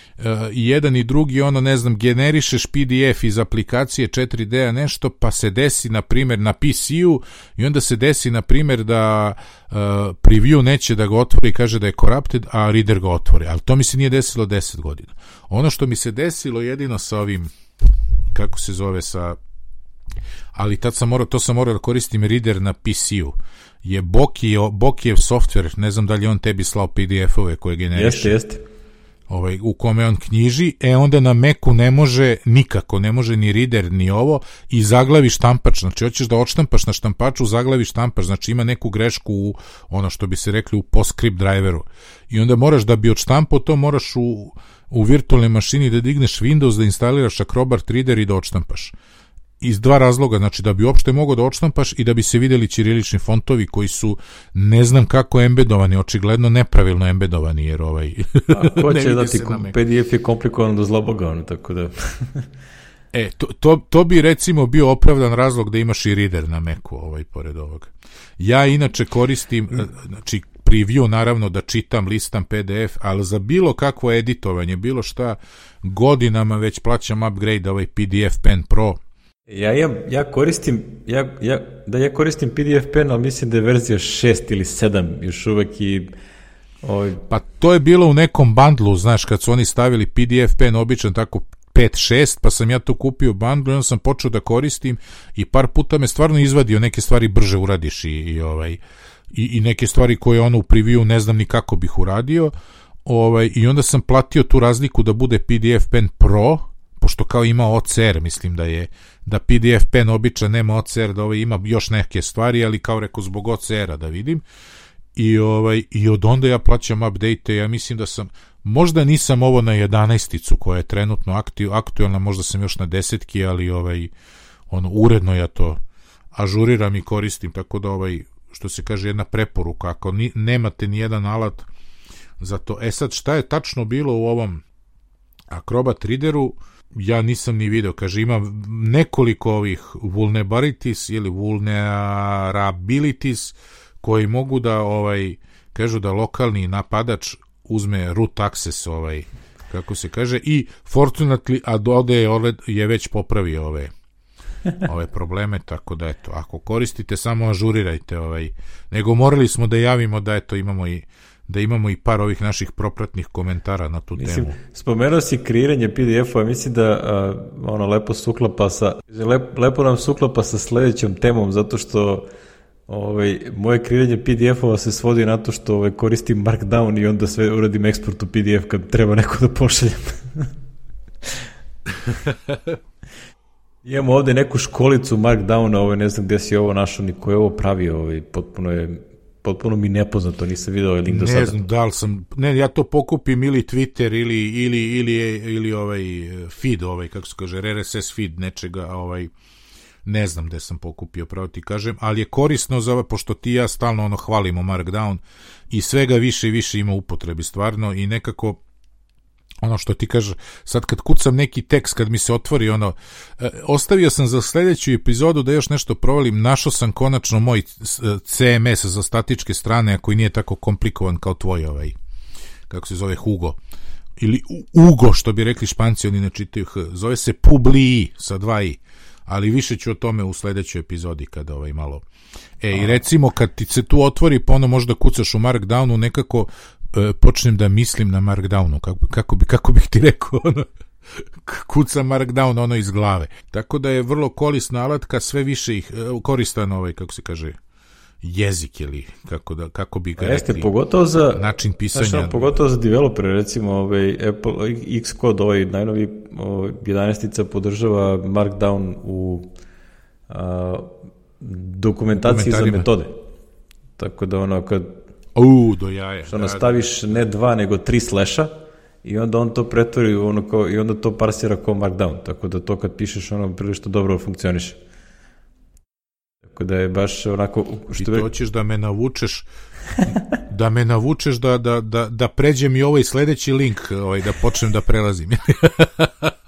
i jedan i drugi, ono, ne znam, generišeš PDF iz aplikacije 4D-a nešto, pa se desi, na primjer, na PC-u i onda se desi, na primjer, da uh, preview neće da ga otvori kaže da je corrupted, a reader ga otvori. Ali to mi se nije desilo 10 godina. Ono što mi se desilo jedino sa ovim, kako se zove, sa ali tad sam morao, to sam morao da koristim reader na PC-u je Bokijev, Bokijev software, ne znam da li on tebi slao PDF-ove koje generiše. Jeste, jeste. Ovaj, u kome on knjiži, e onda na Meku ne može nikako, ne može ni reader ni ovo i zaglavi štampač, znači hoćeš da odštampaš na štampaču, zaglavi štampač, znači ima neku grešku u ono što bi se rekli u PostScript driveru. I onda moraš da bi odštampao to moraš u, u virtualnoj mašini da digneš Windows, da instaliraš Acrobat Reader i da odštampaš iz dva razloga, znači da bi uopšte mogao da odštampaš i da bi se videli ćirilični fontovi koji su ne znam kako embedovani, očigledno nepravilno embedovani, jer ovaj... A ko će dati, PDF je komplikovan do zloboga, ono, tako da... e, to, to, to bi recimo bio opravdan razlog da imaš i reader na Macu, ovaj, pored ovoga. Ja inače koristim, mm. znači, preview naravno da čitam, listam PDF, ali za bilo kakvo editovanje, bilo šta, godinama već plaćam upgrade ovaj PDF Pen Pro, Ja, ja, ja koristim, ja, ja, da ja koristim PDF pen, ali mislim da je verzija 6 ili 7 još uvek i Ovaj... Pa to je bilo u nekom bandlu, znaš, kad su oni stavili PDF pen običan tako 5-6, pa sam ja to kupio bandlu i onda sam počeo da koristim i par puta me stvarno izvadio, neke stvari brže uradiš i, i ovaj i, i neke stvari koje ono u preview ne znam ni kako bih uradio. Ovaj i onda sam platio tu razliku da bude PDF pen Pro, pošto kao ima OCR, mislim da je da PDF pen običan nema OCR, da ovaj ima još neke stvari, ali kao rekao zbog OCR-a da vidim. I, ovaj, I od onda ja plaćam update, ja mislim da sam, možda nisam ovo na 11 koja je trenutno aktiv, aktualna, možda sam još na desetki, ali ovaj, ono, uredno ja to ažuriram i koristim, tako da ovaj, što se kaže jedna preporuka, ako ni, nemate ni jedan alat za to. E sad, šta je tačno bilo u ovom Acrobat Readeru, ja nisam ni video, kaže ima nekoliko ovih vulnerabilities ili vulnerabilities koji mogu da ovaj kažu da lokalni napadač uzme root access ovaj kako se kaže i fortunately Adobe je, je već popravio ove ove probleme, tako da eto, ako koristite samo ažurirajte ovaj, nego morali smo da javimo da eto imamo i da imamo i par ovih naših propratnih komentara na tu mislim, temu. Spomenuo si kreiranje PDF-ova, mislim da uh, ono lepo suklapa sa lep, lepo nam suklapa sa sledećom temom zato što ovaj moje kreiranje PDF-ova se svodi na to što ovaj koristim Markdown i onda sve uradim eksport u PDF kad treba neko da pošaljem. Imamo ovde neku školicu Markdowna, ovo ne znam gde si ovo našao, niko je ovo pravio, ovaj, potpuno je potpuno mi nepoznato, nisam video ovaj link do sada. Ne znam da li sam, ne, ja to pokupim ili Twitter ili, ili, ili, ili ovaj feed, ovaj, kako se kaže, RSS feed nečega, ovaj, ne znam gde sam pokupio, pravo ti kažem, ali je korisno za pošto ti ja stalno ono hvalimo Markdown i svega više i više ima upotrebi stvarno i nekako ono što ti kaže, sad kad kucam neki tekst, kad mi se otvori ono, e, ostavio sam za sledeću epizodu da još nešto provalim, našao sam konačno moj CMS za statičke strane, koji nije tako komplikovan kao tvoj ovaj, kako se zove Hugo, ili Ugo, što bi rekli španci, oni ne čitaju H, zove se Publii sa dva i, ali više ću o tome u sledećoj epizodi kada ovaj malo. E, i recimo kad ti se tu otvori, pa ono možda kucaš u Markdownu, nekako e, počnem da mislim na Markdownu, kako, kako, bi, kako bih ti rekao, ono, kuca Markdown ono iz glave. Tako da je vrlo korisna alatka, sve više ih e, koristan ovaj, kako se kaže, jezik ili kako da kako bi ga Jeste, rekli, pogotovo za način pisanja. Znaš, pogotovo za developere, recimo ovaj Apple Xcode, ovaj najnovi ovaj, 11 podržava Markdown u a, dokumentaciji za metode. Tako da ono kad U, do jaja. Što ono da, staviš ne dva, nego tri sleša i onda on to pretvori ono kao, i onda to parsira kao markdown, tako da to kad pišeš ono prilično dobro funkcioniše. Tako da je baš onako... Što I to hoćeš da me navučeš da me navučeš da, da, da, da pređem i ovaj sledeći link, ovaj, da počnem da prelazim.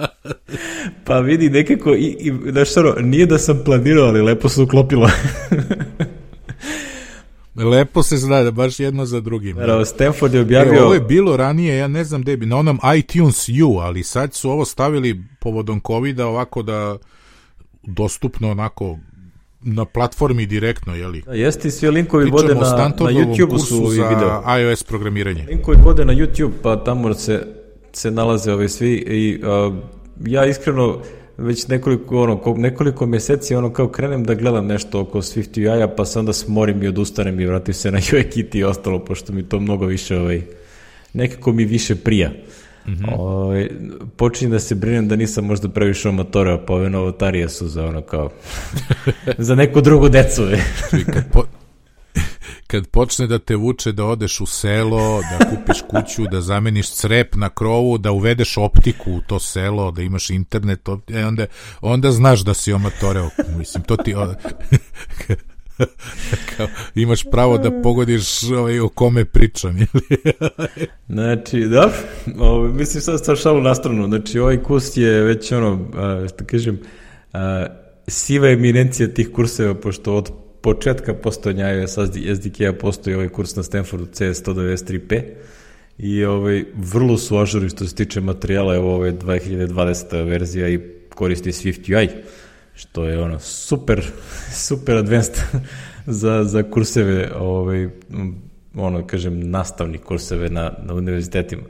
pa vidi, nekako, i, i, znaš, ono, nije da sam planirao, ali lepo se uklopilo. Lepo se zna, da baš jedno za drugim. Da, Stanford je objavio... E, ovo je bilo ranije, ja ne znam gde bi, na onom iTunes U, ali sad su ovo stavili povodom covid ovako da dostupno onako na platformi direktno, je li? Da, jeste svi linkovi vode na, na YouTube su i video. za iOS programiranje. Linkovi vode na YouTube, pa tamo se, se nalaze ove svi i uh, ja iskreno već nekoliko, ono, nekoliko meseci ono kao krenem da gledam nešto oko Swift UI-a, pa se onda smorim i odustanem i vratim se na UIKit i ostalo, pošto mi to mnogo više, ovaj, nekako mi više prija. Mm -hmm. o, ovaj, počinjem da se brinem da nisam možda previše amatora, pa ove novotarije su za ono kao za neku drugu decu. kad, po, kad počne da te vuče da odeš u selo, da kupiš kuću, da zameniš crep na krovu, da uvedeš optiku u to selo, da imaš internet, e, onda, onda znaš da si omatoreo. Mislim, to ti... kao, imaš pravo da pogodiš ovaj, o kome pričam. znači, da, ovaj, mislim sad sa šalu na stranu, znači ovaj kurs je već ono, a, što kažem, a, siva eminencija tih kurseva, pošto od početka postojanja SDK-a postoji ovaj kurs na Stanfordu CS193P i ovaj, vrlo su ažuri što se tiče materijala, evo ovo je 2020. verzija i koristi Swift UI, što je ono super, super advanced za, za kurseve, ovaj, ono, kažem, nastavni kurseve na, na univerzitetima.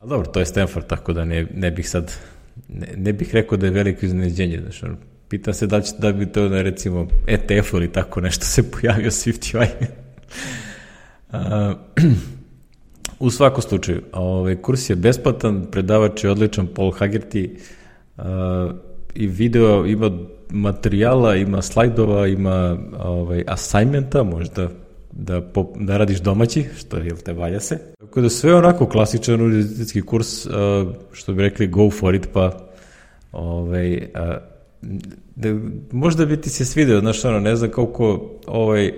Ali dobro, to je Stanford, tako da ne, ne bih sad, ne, ne bih rekao da je veliko iznenađenje, znači, Pitam se da će da bi to na recimo ETF ili tako nešto se pojavio SwiftUI. uh, u svakom slučaju, ovaj, kurs je besplatan, predavač je odličan Paul Hagerty uh, i video ima materijala, ima slajdova, ima ovaj, assignmenta, možda da, po, da radiš domaći, što je, te valja se. Tako da sve onako klasičan univerzitetski kurs, što bi rekli go for it, pa ovaj, da, možda bi ti se svideo, znaš, ono, ne znam koliko ovaj,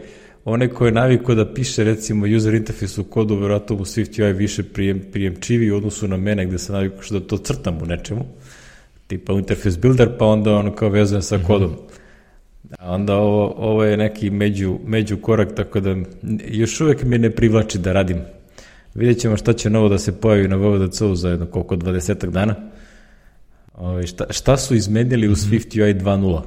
onaj ko je naviko da piše recimo user interface u kodu, verovatno u Swift UI više prijem, prijemčivi u odnosu na mene gde sam naviko što da to crtam u nečemu, tipa interface builder, pa onda ono kao vezujem sa mhm. kodom. A onda ovo, ovo je neki među, među korak, tako da još uvek me ne privlači da radim. Vidjet ćemo šta će novo da se pojavi na VVDC-u za jedno koliko 20 dana. Ove, ovaj, šta, šta su izmenili u. Swift UI 2.0?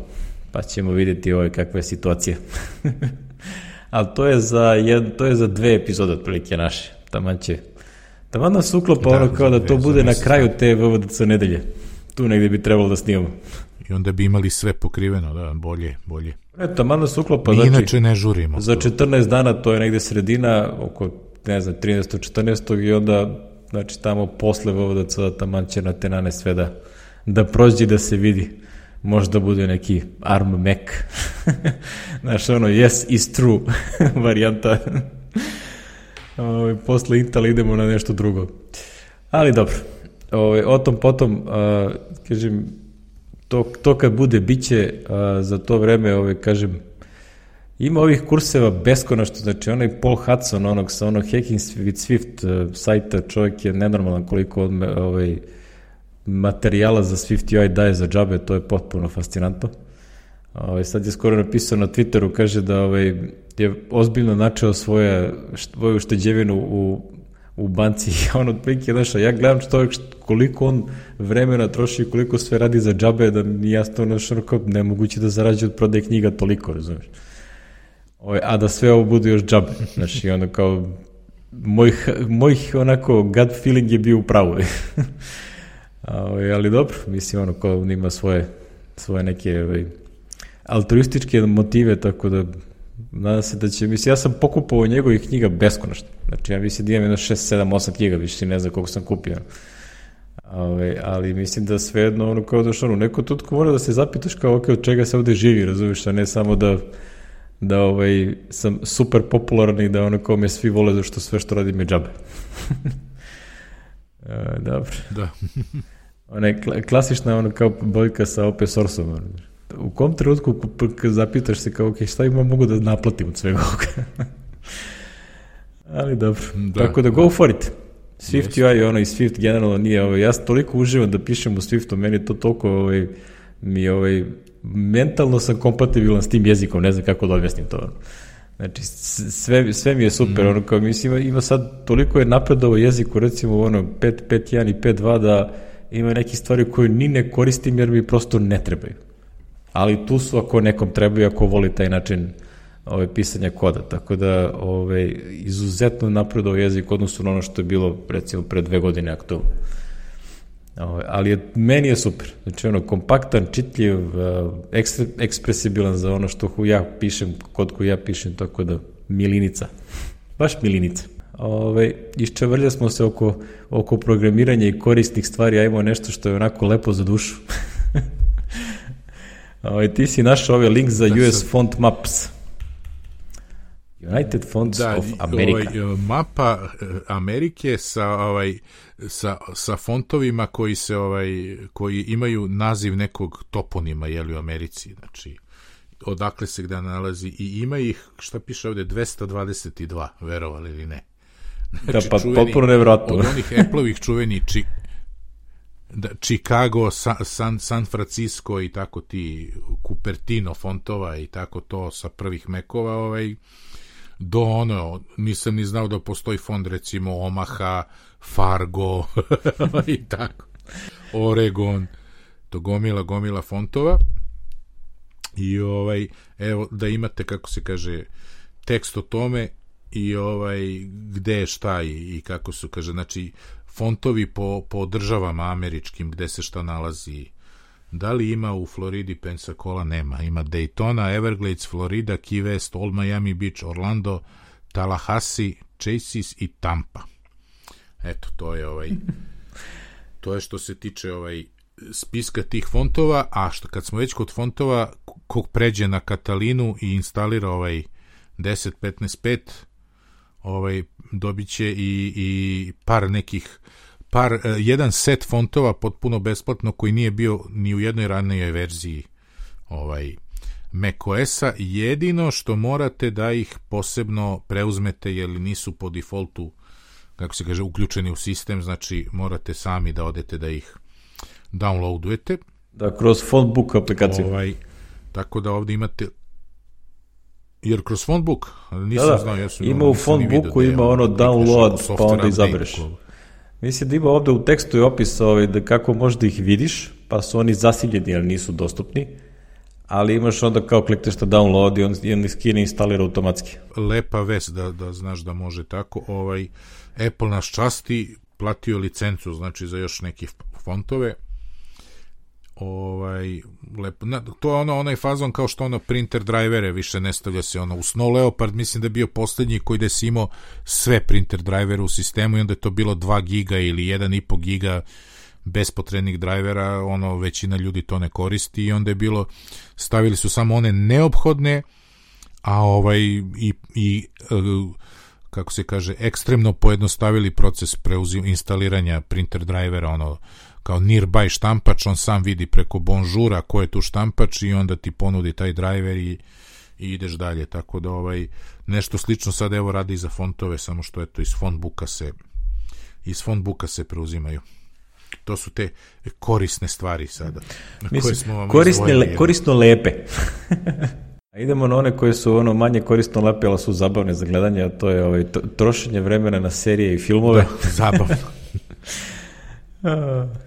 Pa ćemo vidjeti ovaj, kakva je situacija. Ali to je za, jed, to je za dve epizode otprilike naše. Taman će Taman nas uklopa da, ono kao da to bude na kraju te VVDC nedelje. Tu negde bi trebalo da snimamo. I onda bi imali sve pokriveno, da, bolje, bolje. E, taman nas uklopa. Mi znači, inače ne žurimo. Za 14 dana to je negde sredina, oko, ne znam, 13. 14. i onda, znači, tamo posle VVDC taman će na tenane sve da da prođe da se vidi. Možda bude neki ARM Mac. Znaš, ono, yes is true varijanta. Ovaj, posle Intel idemo na nešto drugo. Ali dobro, ove, ovaj, o tom potom, a, kažem, to, to kad bude, biće a, za to vreme, ove, ovaj, kažem, Ima ovih kurseva beskonačno, znači onaj Paul Hudson, onog sa onog Hacking with Swift uh, sajta, čovjek je nenormalan koliko on ovaj, materijala za Swift UI daje za džabe, to je potpuno fascinantno. Ovaj, sad je skoro napisao na Twitteru, kaže da ovaj, je ozbiljno načeo svoje, svoju ušteđevinu u, u banci i on otprilike, znaš, ja gledam čovjek koliko on vremena troši i koliko sve radi za džabe, da mi jasno, znaš, nemoguće da zarađuje od prodaje knjiga toliko, razumiješ. Ovaj, a da sve ovo bude još džabe. Znači, ono kao, moj, moj onako gut feeling je bio u pravu. ovaj, ali dobro, mislim, ono, kao ima svoje, svoje neke ovaj, altruističke motive, tako da nadam se da će, mislim, ja sam pokupao njegovih knjiga beskonačno. Znači, ja mislim da imam jedno 6, 7, 8 knjiga, više ne znam koliko sam kupio. Ove, ovaj, ali mislim da svejedno, ono, kao da što, ono, neko tutko mora da se zapitaš kao, ok, od čega se ovde živi, razumiješ, a ne samo da da ovaj, sam super popularan i da ono kao me svi vole zašto sve što radim je džabe. e, dobro. Da. Ona je klasična ono kao bojka sa open source-om. U kom trenutku zapitaš se kao, ok, šta ima mogu da naplatim od svega ovoga? Ali dobro. Da, Tako da, go da. for it. Swift yes. UI ono i Swift generalno nije, ovaj, ja toliko uživam da pišem u Swiftu, meni to toliko ovaj, mi ovaj, mentalno sam kompatibilan s tim jezikom, ne znam kako da objasnim to. Znači, sve, sve mi je super, mm. ono kao mislim, ima, ima sad, toliko je napredovo jeziku, recimo ono 5.5.1 i 5.2 da ima neke stvari koje ni ne koristim jer mi prosto ne trebaju. Ali tu su ako nekom trebaju, ako voli taj način ove, pisanja koda. Tako da ove, izuzetno napredovo jezik odnosno na ono što je bilo recimo pre dve godine aktualno. Ovaj, ali je, meni je super. Znači, ono, kompaktan, čitljiv, uh, ekstre, ekspresibilan za ono što ja pišem, kod koju ja pišem, tako da milinica. Baš milinica. Ove, ovaj, iščevrlja smo se oko, oko programiranja i korisnih stvari, a imamo nešto što je onako lepo za dušu. Ove, ovaj, ti si našao ovaj link za da US Font Maps. United Fonts da, of America. Ovaj, mapa eh, Amerike sa ovaj sa, sa fontovima koji se ovaj koji imaju naziv nekog toponima je li u Americi, znači odakle se gde nalazi i ima ih, šta piše ovde, 222, verovali ili ne. Znači, da, pa čuveni, potpuno nevratno. Od onih Apple-ovih čuveni či, da, Chicago, San, San, San Francisco i tako ti Cupertino fontova i tako to sa prvih mekova, ovaj, do ono, nisam ni znao da postoji fond recimo Omaha, Fargo i tako. Oregon, to gomila, gomila fontova. I ovaj, evo, da imate, kako se kaže, tekst o tome i ovaj, gde je šta i, i kako su, kaže, znači, fontovi po, po državama američkim gde se šta nalazi Da li ima u Floridi Pensacola? Nema. Ima Daytona, Everglades, Florida, Key West, Old Miami Beach, Orlando, Tallahassee, Chases i Tampa. Eto, to je ovaj to je što se tiče ovaj spiska tih fontova, a što kad smo već kod fontova, kog pređe na Katalinu i instalira ovaj 10.15.5, ovaj dobiće i, i par nekih par, uh, jedan set fontova potpuno besplatno koji nije bio ni u jednoj ranijoj verziji ovaj macOS-a, jedino što morate da ih posebno preuzmete jer nisu po defaultu kako se kaže, uključeni u sistem, znači morate sami da odete da ih downloadujete. Da, kroz Fontbook aplikaciju. Ovaj, tako da ovde imate jer kroz Fontbook, nisam da, da. znao, sam, ima u Fontbooku, da ima ono download, pa onda izabereš. Mislim da ima ovde u tekstu i opis ovaj, da kako možda ih vidiš, pa su oni zasiljeni, ali nisu dostupni, ali imaš onda kao klikneš na download i on, i on skine instalira automatski. Lepa vest da, da znaš da može tako. Ovaj, Apple nas časti, platio licencu, znači za još neke fontove, ovaj lepo. Na, to je ono onaj fazon kao što ono printer drivere više ne stavlja se ono u Snow Leopard mislim da je bio poslednji koji da si imao sve printer drivere u sistemu i onda je to bilo 2 giga ili 1,5 giga bespotrebnih drajvera, ono većina ljudi to ne koristi i onda je bilo stavili su samo one neophodne, a ovaj i, i e, kako se kaže, ekstremno pojednostavili proces preuzim, instaliranja printer drivera, ono, kao nearby štampač, on sam vidi preko bonžura ko je tu štampač i onda ti ponudi taj driver i, i ideš dalje, tako da ovaj, nešto slično sad evo radi i za fontove, samo što eto iz fontbuka se iz fontbuka se preuzimaju. To su te korisne stvari sada. Mislim, koje smo vam korisne, le, korisno lepe. A idemo na one koje su ono manje korisno lepe, ali su zabavne za gledanje, a to je ovaj, trošenje vremena na serije i filmove. Da, zabavno.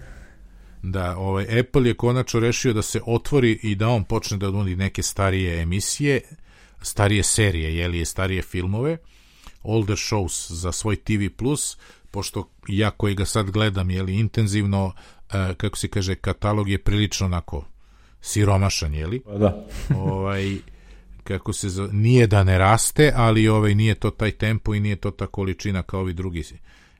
da, ovaj, Apple je konačno rešio da se otvori i da on počne da nudi neke starije emisije, starije serije, je starije filmove, older shows za svoj TV+, pošto ja koji ga sad gledam, jeli, intenzivno, uh, kako se kaže, katalog je prilično onako siromašan, jeli? Pa da. ovaj, kako se zove, nije da ne raste, ali ovaj nije to taj tempo i nije to ta količina kao ovi drugi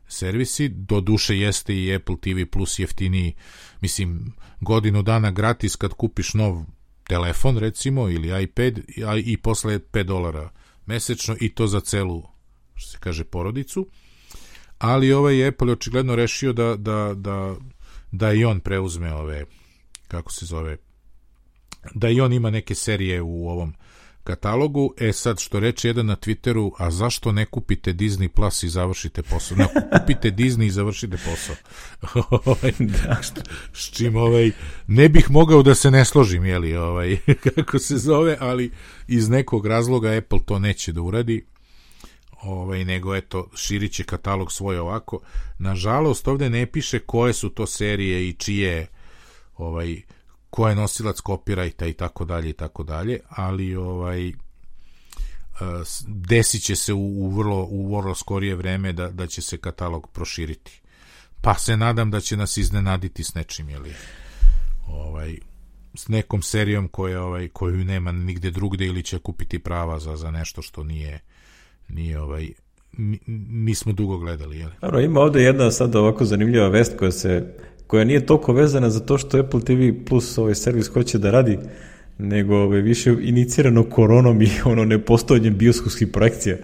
servisi. Do duše jeste i Apple TV Plus jeftiniji, mislim, godinu dana gratis kad kupiš nov telefon, recimo, ili iPad, i posle 5 dolara mesečno i to za celu, što se kaže, porodicu. Ali ovaj Apple je očigledno rešio da, da, da, da i on preuzme ove, kako se zove, da i on ima neke serije u ovom katalogu. E sad, što reče jedan na Twitteru, a zašto ne kupite Disney Plus i završite posao? Ne, kupite Disney i završite posao. Ovaj, da. S čim ovaj, ne bih mogao da se ne složim, jeli, ovaj, kako se zove, ali iz nekog razloga Apple to neće da uradi ovaj, nego eto, širit će katalog svoj ovako. Nažalost, ovde ne piše koje su to serije i čije ovaj, ko je nosilac kopirajta i tako dalje i tako dalje, ali ovaj e, desit će se u, u vrlo u vrlo skorije vreme da, da će se katalog proširiti. Pa se nadam da će nas iznenaditi s nečim, jeli, ovaj, s nekom serijom koja, ovaj, koju nema nigde drugde ili će kupiti prava za, za nešto što nije, nije ovaj, nismo dugo gledali. Jeli? Dobro, ima ovde jedna sad ovako zanimljiva vest koja se koja nije toliko vezana za to što Apple TV Plus ovaj servis hoće da radi, nego ovaj, više inicirano koronom i ono nepostojanjem bioskopskih projekcija.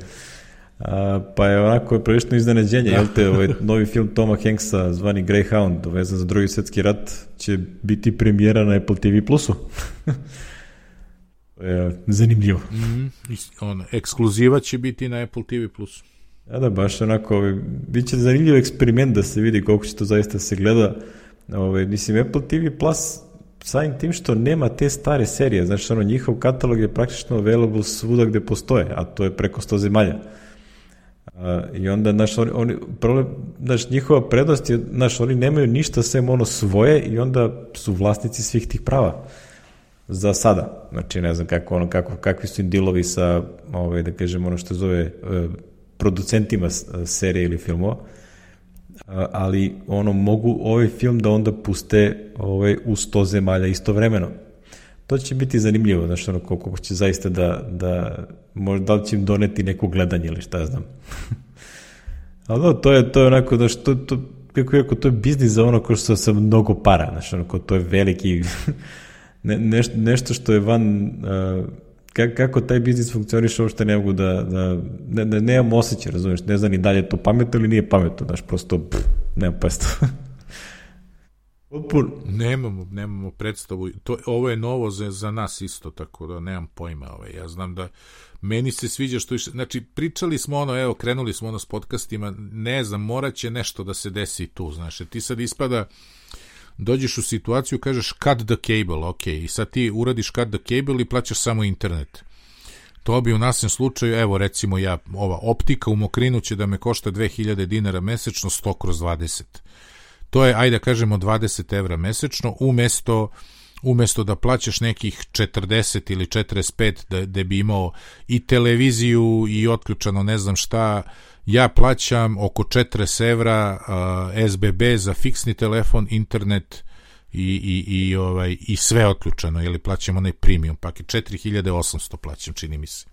A, pa je onako je prilično iznenađenje, jel te, ovaj novi film Toma Hanksa zvani Greyhound, vezan za drugi svetski rat, će biti premijera na Apple TV Plusu. je zanimljivo. Mm on, ekskluziva će biti na Apple TV Plusu. Ja da, baš onako, ovaj, bit će zanimljiv eksperiment da se vidi koliko će to zaista se gleda. Ovaj, mislim, Apple TV Plus samim tim što nema te stare serije, znači ono, njihov katalog je praktično available svuda gde postoje, a to je preko 100 zemalja. A, I onda, znaš, oni, oni, problem, znaš, njihova prednost je, znaš, oni nemaju ništa sem ono svoje i onda su vlasnici svih tih prava za sada. Znači, ne znam kako, ono, kako, kakvi su im dilovi sa, ovaj, da kažem, ono što zove e, producentima serije ili filmova, ali ono mogu ovaj film da onda puste ovaj, u sto zemalja istovremeno. To će biti zanimljivo, znaš, ono, koliko će zaista da, da možda, da li će im doneti neko gledanje ili šta znam. ali da, to je, to je onako, znaš, to, to, kako je, to je biznis za ono ko što sa mnogo para, znaš, onako, to je veliki, ne, nešto, nešto što je van uh, kako taj biznis funkcioniše, uopšte ne mogu da, da ne, ne, nemam osjećaj, razumiješ, ne znam ni dalje to pametno ili nije pametno, znaš, prosto, pff, nemam predstavu. Potpuno. Nemamo, nemamo predstavu. To, ovo je novo za, za nas isto, tako da nemam pojma. Ovaj. Ja znam da meni se sviđa što više, znači pričali smo ono, evo, krenuli smo ono s podcastima, ne znam, morat će nešto da se desi tu, znaš, ti sad ispada, uh, dođeš u situaciju, kažeš cut the cable, ok, i sad ti uradiš cut the cable i plaćaš samo internet. To bi u nasem slučaju, evo recimo ja, ova optika u Mokrinu će da me košta 2000 dinara mesečno 100 kroz 20. To je, ajde da kažemo, 20 evra mesečno, umesto umesto da plaćaš nekih 40 ili 45 da, da bi imao i televiziju i otključano ne znam šta, ja plaćam oko 40 evra uh, SBB za fiksni telefon, internet i, i, i, ovaj, i sve otključano, ili plaćam onaj premium paket, 4800 plaćam, čini mi se.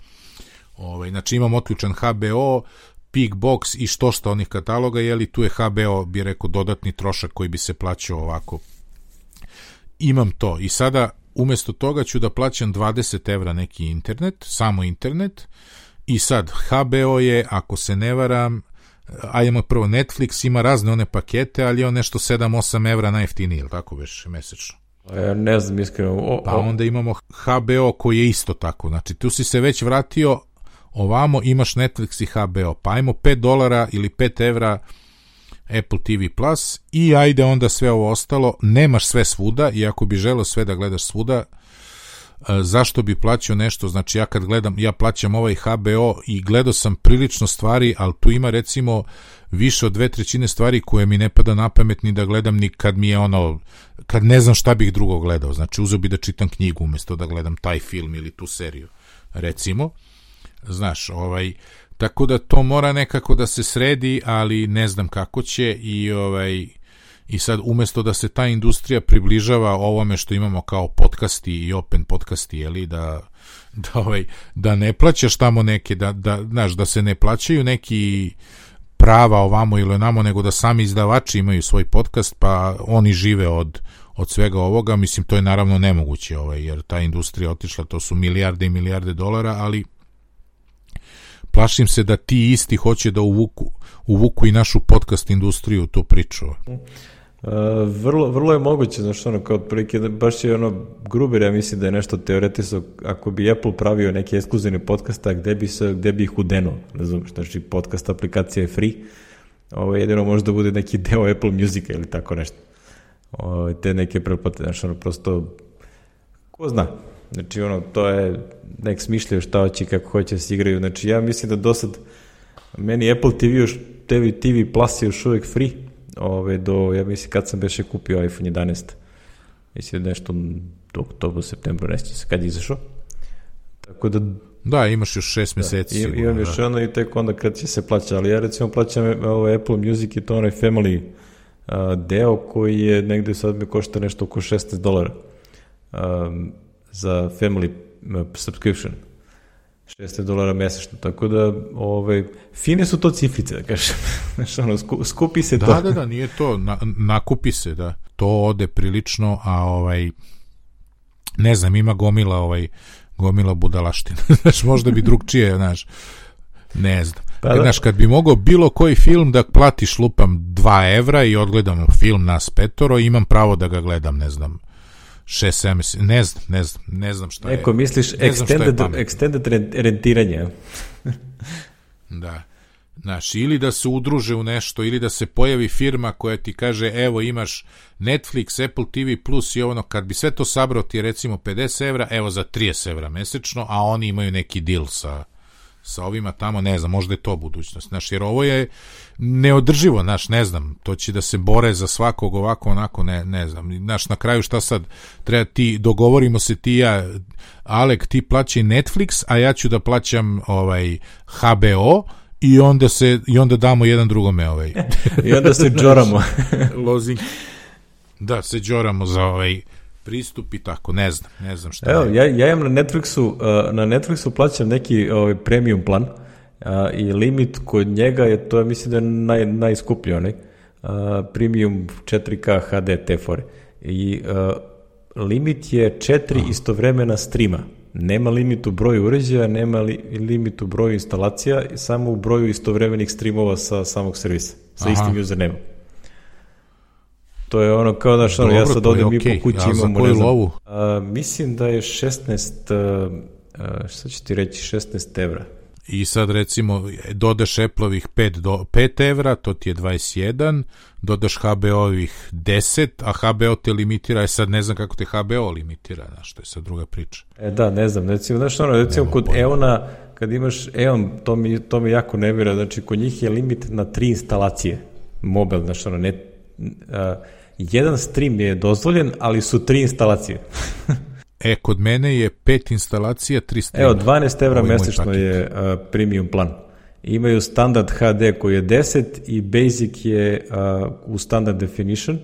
Ovaj, znači imam otključan HBO, Peak Box i što što onih kataloga, jeli tu je HBO, bi rekao, dodatni trošak koji bi se plaćao ovako. Imam to i sada umesto toga ću da plaćam 20 evra neki internet, samo internet, i sad HBO je, ako se ne varam, ajmo prvo Netflix ima razne one pakete, ali je on nešto 7-8 evra najjeftiniji, ili tako već mesečno? Ja ne znam iskreno. O, pa onda imamo HBO koji je isto tako. Znači tu si se već vratio ovamo imaš Netflix i HBO. Pa ajmo 5 dolara ili 5 evra Apple TV Plus i ajde onda sve ovo ostalo. Nemaš sve svuda i ako bi želeo sve da gledaš svuda, e, zašto bi plaćao nešto, znači ja kad gledam, ja plaćam ovaj HBO i gledao sam prilično stvari, ali tu ima recimo više od dve trećine stvari koje mi ne pada na pamet ni da gledam ni kad mi je ono, kad ne znam šta bih drugo gledao, znači uzeo bi da čitam knjigu umesto da gledam taj film ili tu seriju, recimo, znaš, ovaj, tako da to mora nekako da se sredi, ali ne znam kako će i ovaj, i sad umesto da se ta industrija približava ovome što imamo kao podcasti i open podcasti, jeli, da, da, ovaj, da ne plaćaš tamo neke, da, da, znaš, da se ne plaćaju neki prava ovamo ili onamo, nego da sami izdavači imaju svoj podcast, pa oni žive od, od svega ovoga, mislim, to je naravno nemoguće, ovaj, jer ta industrija otišla, to su milijarde i milijarde dolara, ali plašim se da ti isti hoće da uvuku, uvuku i našu podcast industriju u tu priču. Uh, vrlo, vrlo je moguće, znaš, ono, kao otprilike, da baš je ono, Gruber, ja mislim da je nešto teoretiso, ako bi Apple pravio neke ekskluzivne podcasta, gde bi, se, gde bi ih udenuo, razumiješ, znači podcast aplikacija je free, ovo jedino može da bude neki deo Apple Musica ili tako nešto. Ovo, te neke pretplate, znaš, ono, prosto, ko zna, znači, ono, to je, nek smišljaju šta hoće kako hoće da se igraju, znači, ja mislim da do sad, meni Apple TV, još, TV, TV Plus je još uvek free, ove, do, ja mislim, kad sam beše kupio iPhone 11, mislim da nešto do oktobra, septembra, ne se kad je izašao. Tako da... Da, imaš još šest meseci. Da, imam još da. ono i tek onda kad će se plaća, ali ja recimo plaćam ovo Apple Music i to onaj Family a, deo koji je negde sad mi košta nešto oko 16 dolara um, za Family subscription. 600 dolara mesečno, tako da ovaj, fine su to cifrice, da kažem. Znaš, ono, skupi se da, to. Da, da, da, nije to, na, nakupi se, da. To ode prilično, a ovaj, ne znam, ima gomila, ovaj, gomila budalaština. znaš, možda bi drugčije, znaš, ne znam. Pa da. Znaš, kad bi mogao bilo koji film da platiš lupam 2 evra i odgledam film nas petoro, imam pravo da ga gledam, ne znam, 6 7 ne znam, ne znam, ne znam šta je. Neko misliš extended, extended rentiranje. da. Znaš, ili da se udruže u nešto, ili da se pojavi firma koja ti kaže, evo imaš Netflix, Apple TV Plus i ono, kad bi sve to sabrao ti recimo 50 evra, evo za 30 evra mesečno, a oni imaju neki deal sa, sa ovima tamo, ne znam, možda je to budućnost. Znaš, jer ovo je neodrživo, znaš, ne znam, to će da se bore za svakog ovako, onako, ne, ne znam. Znaš, na kraju šta sad, treba ti, dogovorimo se ti ja, Alek, ti plaćaj Netflix, a ja ću da plaćam ovaj HBO, i onda se i onda damo jedan drugome ovaj i onda se džoramo lozing da se džoramo za ovaj pristup i tako, ne znam, ne znam šta Evo, ja, ja imam na Netflixu, uh, na Netflixu plaćam neki ovaj, premium plan uh, i limit kod njega je, to je mislim da je naj, najskuplji onaj, uh, premium 4K HD te fore. I uh, limit je četiri Aha. istovremena streama. Nema limit u broju uređaja, nema li, limit u broju instalacija, samo u broju istovremenih streamova sa samog servisa, sa Aha. istim usernameom. To je ono kao da što ja sad odem okay. i po kući ja, imamo, ne znam, lovu? A, mislim da je 16, a, a, šta ću ti reći, 16 evra. I sad recimo dodaš Apple-ovih 5, do, 5 evra, to ti je 21, dodaš HBO-ovih 10, a HBO te limitira, je sad ne znam kako te HBO limitira, znaš, to je sad druga priča. E da, ne znam, recimo, znaš ono, recimo kod pojma. Eona, kad imaš Eon, to mi, to mi jako nevira, znači kod njih je limit na tri instalacije, mobil, znaš ono, ne, a, jedan stream je dozvoljen, ali su tri instalacije. e, kod mene je pet instalacija, tri streama. Evo, 12 evra mesečno je uh, premium plan. Imaju standard HD koji je 10 i basic je uh, u standard definition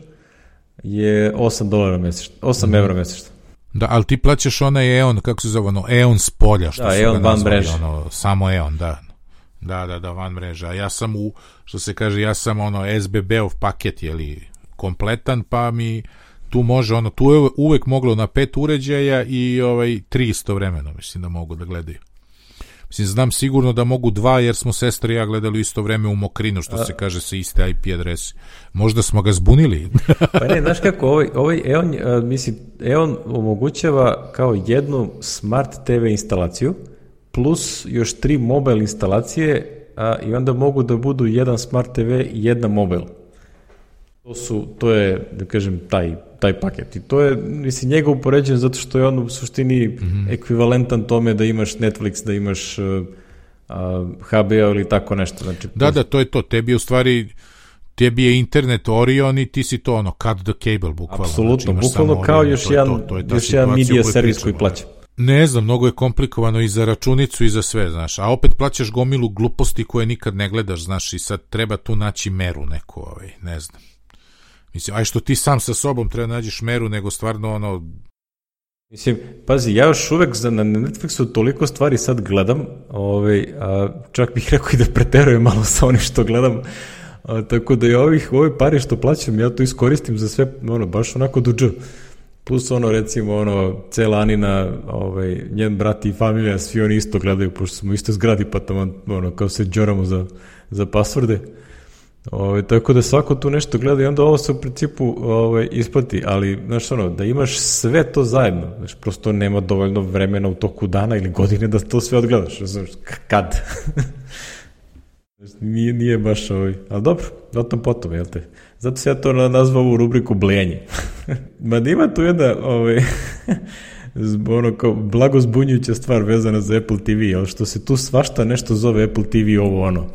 je 8 dolara mesečno, 8 mm. evra mesečno. Da, ali ti plaćaš onaj EON, kako se zove, ono, EON s polja, što da, su EON van mreže. Ono, samo EON, da. Da, da, da, van mreža. Ja sam u, što se kaže, ja sam ono SBB-ov paket, jeli, kompletan, pa mi tu može, ono, tu je uvek moglo na pet uređaja i ovaj, tri istovremeno, mislim da mogu da gledaju. Mislim, znam sigurno da mogu dva, jer smo sestre i ja gledali isto vreme u Mokrinu, što se kaže sa iste IP adrese. Možda smo ga zbunili. pa ne, znaš kako, ovaj, ovaj EON, mislim, EON omogućava kao jednu smart TV instalaciju, plus još tri mobile instalacije, a, i onda mogu da budu jedan smart TV i jedna mobile. To su, to je, da kažem, taj, taj paket. I to je, mislim, njega upoređen zato što je on u suštini mm -hmm. ekvivalentan tome da imaš Netflix, da imaš uh, uh, HBO ili tako nešto. Znači, da, da, to je to. Tebi je u stvari tebi je internet Orion i ti si to ono, cut the cable, bukvalno. Apsolutno, znači, bukvalno kao Orion, još, to jedan, to, to je još jedan media servis koji plaća. Ne znam, mnogo je komplikovano i za računicu i za sve, znaš, a opet plaćaš gomilu gluposti koje nikad ne gledaš, znaš, i sad treba tu naći meru neku, ovaj, ne znam. Mislim, aj što ti sam sa sobom treba da nađeš meru, nego stvarno ono... Mislim, pazi, ja još uvek za, na Netflixu toliko stvari sad gledam, ovaj, a, čak bih rekao i da preterujem malo sa onim što gledam, a, tako da i ovih, ove pari što plaćam, ja to iskoristim za sve, ono, baš onako duđo. Plus ono, recimo, ono, cela Anina, ovaj, njen brat i familija, svi oni isto gledaju, pošto smo isto zgradi, pa tamo, ono, kao se džoramo za, za pasvorde. Ove, ovaj, tako da svako tu nešto gleda i onda ovo se u principu ove, ovaj, isplati, ali znaš ono, da imaš sve to zajedno, znaš, prosto nema dovoljno vremena u toku dana ili godine da to sve odgledaš, znaš, kad? nije, nije baš ovaj, ali dobro, o tom potom, jel te? Zato se ja to nazvao u rubriku blejenje. Ma da ima tu jedna, ovaj, ono kao blago zbunjujuća stvar vezana za Apple TV, ali što se tu svašta nešto zove Apple TV ovo ono.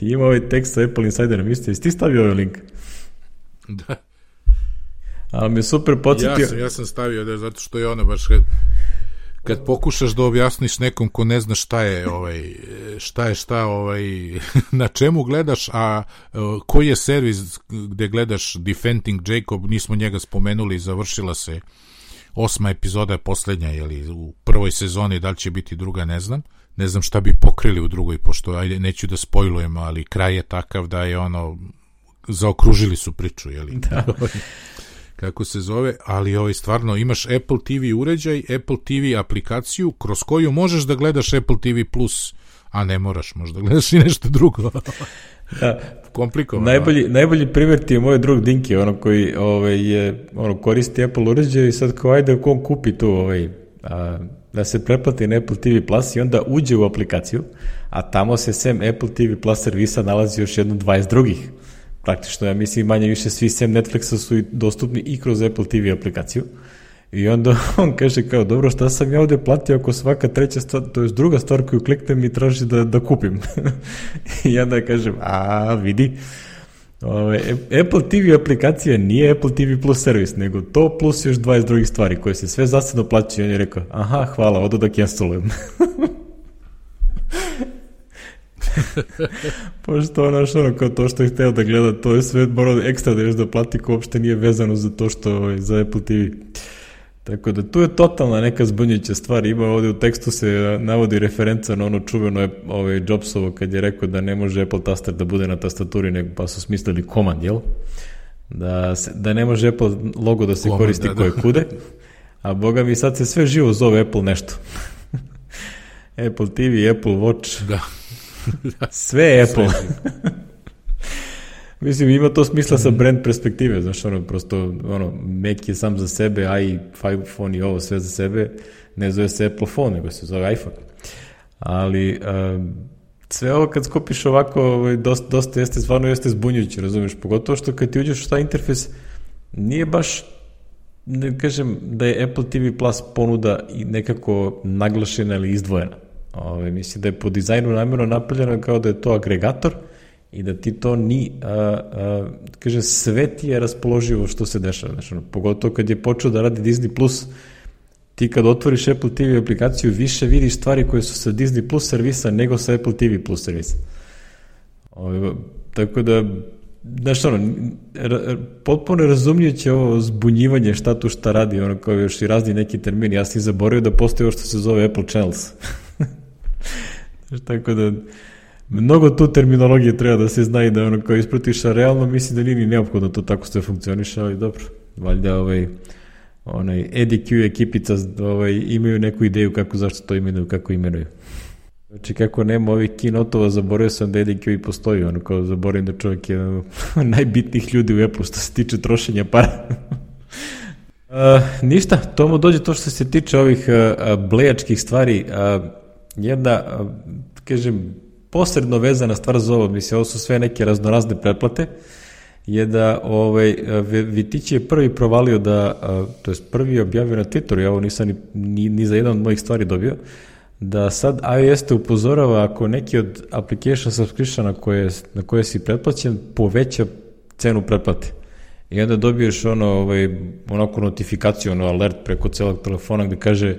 Ima ovaj tekst sa Apple Insiderom, isto, jesi ti stavio ovaj link? Da. Ali mi je super podsjetio... Ja sam, ja sam stavio, da, zato što je ono baš... Kad, kad pokušaš da objasniš nekom ko ne zna šta je ovaj šta je šta ovaj na čemu gledaš a e, koji je servis gde gledaš Defending Jacob nismo njega spomenuli završila se osma epizoda je poslednja je u prvoj sezoni da li će biti druga ne znam ne znam šta bi pokrili u drugoj, pošto ajde, neću da spojlujem, ali kraj je takav da je ono, zaokružili su priču, jeli? Da. kako se zove, ali ovaj stvarno imaš Apple TV uređaj, Apple TV aplikaciju kroz koju možeš da gledaš Apple TV Plus, a ne moraš, možda gledaš i nešto drugo. da. Komplikovano. Najbolji, najbolji primjer ti je moj drug Dinki, ono koji ovaj, je, ono, koristi Apple uređaj i sad kao ajde on kupi tu ovaj, a, da se preplati na Apple TV Plus i onda uđe u aplikaciju, a tamo se sem Apple TV Plus servisa nalazi još jedno 20 drugih. Praktično, ja mislim, manje više svi sem Netflixa su dostupni i kroz Apple TV aplikaciju. I onda on kaže kao, dobro, šta sam ja ovde platio ako svaka treća stvar, to je druga stvar koju kliknem i traži da, da kupim. I onda kažem, a vidi, Ove, Apple TV aplikacija nije Apple TV Plus servis, nego to plus još 20 drugih stvari koje se sve zasadno plaćaju. On je rekao, aha, hvala, odo da cancelujem. Pošto ono što ono, kao to što je hteo da gleda, to je sve morao ekstra da još da plati ko uopšte nije vezano za to što ovaj, za Apple TV. Tako da tu je totalna neka zbunjujuća stvar. Ima ovde u tekstu se navodi referenca na ono čuveno ovaj, Jobsovo kad je rekao da ne može Apple taster da bude na tastaturi, nego pa su smislili command, jel? Da, se, da ne može Apple logo da se command, koristi da, koje da. kude. A boga mi sad se sve živo zove Apple nešto. Apple TV, Apple Watch. Da. sve je Apple. Sve Mislim, ima to smisla sa brand perspektive, znaš, ono, prosto, ono, Mac je sam za sebe, i iPhone i ovo sve za sebe, ne zove se Apple phone, nego se zove iPhone. Ali, um, sve ovo kad skopiš ovako, ovaj, dosta, dosta jeste, stvarno jeste zbunjujuće, razumiješ, pogotovo što kad ti uđeš u taj interfejs, nije baš ne kažem da je Apple TV Plus ponuda i nekako naglašena ili izdvojena. Ove, ovaj, mislim da je po dizajnu namjerno napravljeno kao da je to agregator, i da ti to ni, a, a, kaže, sve ti je raspoloživo što se dešava. Znači, pogotovo kad je počeo da radi Disney+, Plus, ti kad otvoriš Apple TV aplikaciju, više vidiš stvari koje su sa Disney Plus servisa nego sa Apple TV Plus servisa. O, tako da, znaš ono, potpuno razumljujuće ovo zbunjivanje šta tu šta radi, ono kao još i razni neki termini, ja sam zaboravio da postoji ovo što se zove Apple Channels. Tako da, mnogo tu terminologije treba da se zna i da ono kao ispratiš, a realno mislim da nije ni neophodno to tako sve funkcioniše, ali dobro, valjda ovaj, onaj EDQ ekipica ovaj, imaju neku ideju kako zašto to imenuju, kako imenuju. Znači kako nema ovih kinotova, zaboravio sam da EDQ i postoji, ono kao zaboravim da čovjek je jedan najbitnijih ljudi u Apple što se tiče trošenja para. uh, ništa, to mu dođe to što se tiče ovih uh, blejačkih stvari. Uh, jedna, uh, kažem, posredno vezana stvar za ovo, mislim, ovo su sve neke raznorazne pretplate, je da ovaj, Vitić je prvi provalio da, to je prvi objavio na Twitteru, ja ovo nisam ni, ni, ni za jedan od mojih stvari dobio, da sad iOS te upozorava ako neki od application subscriptiona koje, na koje si pretplaćen poveća cenu pretplate. I onda dobiješ ono, ovaj, onako notifikaciju, ono alert preko celog telefona gde kaže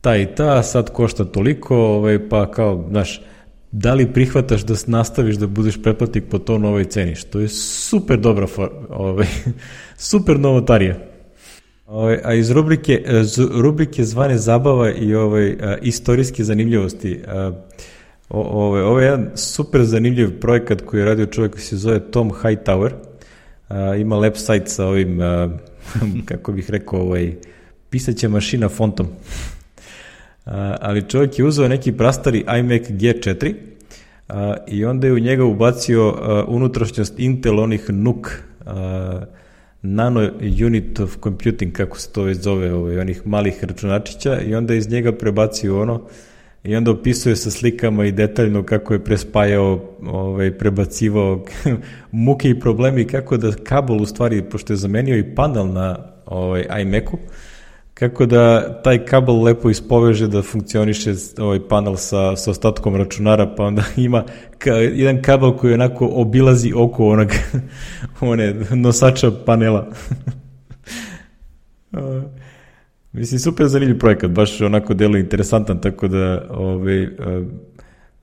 ta i ta, sad košta toliko, ovaj, pa kao, znaš, da li prihvataš da nastaviš da budeš pretplatnik po to novoj ceni, što je super dobra, ovaj, super novotarija. Ovaj, a iz rubrike, rubrike zvane zabava i ovaj, istorijske zanimljivosti, o, ovaj, ovo je jedan super zanimljiv projekat koji je radio čovjek koji se zove Tom Hightower, a, ima website sa ovim, a, kako bih rekao, ovaj, pisaće mašina fontom. Ali čovjek je uzeo neki prastari iMac G4 a, i onda je u njega ubacio unutrašnjost Intel onih NUC nano unit of computing, kako se to već zove, ovaj, onih malih računačića i onda iz njega prebacio ono i onda opisuje sa slikama i detaljno kako je prespajao, ovaj, prebacivao muke i problemi kako da kabel u stvari, pošto je zamenio i panel na ovaj, iMac-u, kako da taj kabel lepo ispoveže da funkcioniše ovaj panel sa, sa ostatkom računara, pa onda ima ka, jedan kabel koji onako obilazi oko onog one nosača panela. Mislim, super zanimljiv projekat, baš onako delo interesantan, tako da ovaj, a,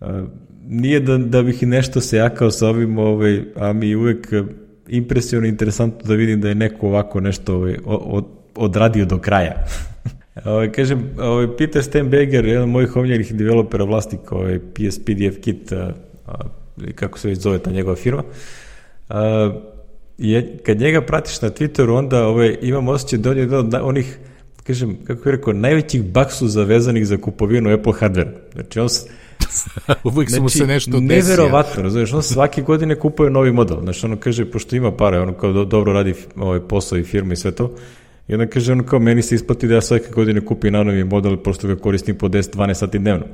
a, nije da, da bih nešto se jakao sa ovim, ovaj, a mi uvek impresivno interesantno da vidim da je neko ovako nešto ovaj, od, odradio do kraja. Ovaj kažem, ovaj Peter Steinberger, jedan od mojih omiljenih developera vlasnika ovaj PSPDF kit, a, a, kako se već zove ta njegova firma. A, je, kad njega pratiš na Twitteru, onda ovaj, imam osjećaj da on je jedan od onih, kažem, kako je rekao, najvećih baksu zavezanih za kupovinu Apple hardware. Znači, on Uvijek znači, mu se nešto desio. Neverovatno, razumiješ, on svake godine kupuje novi model. Znači, ono kaže, pošto ima pare, ono kao do, dobro radi ovaj posao i firma i sve to, I onda kaže ono kao, meni se isplati da ja svake godine kupim nanovi model, prosto ga koristim po 10-12 sati dnevno.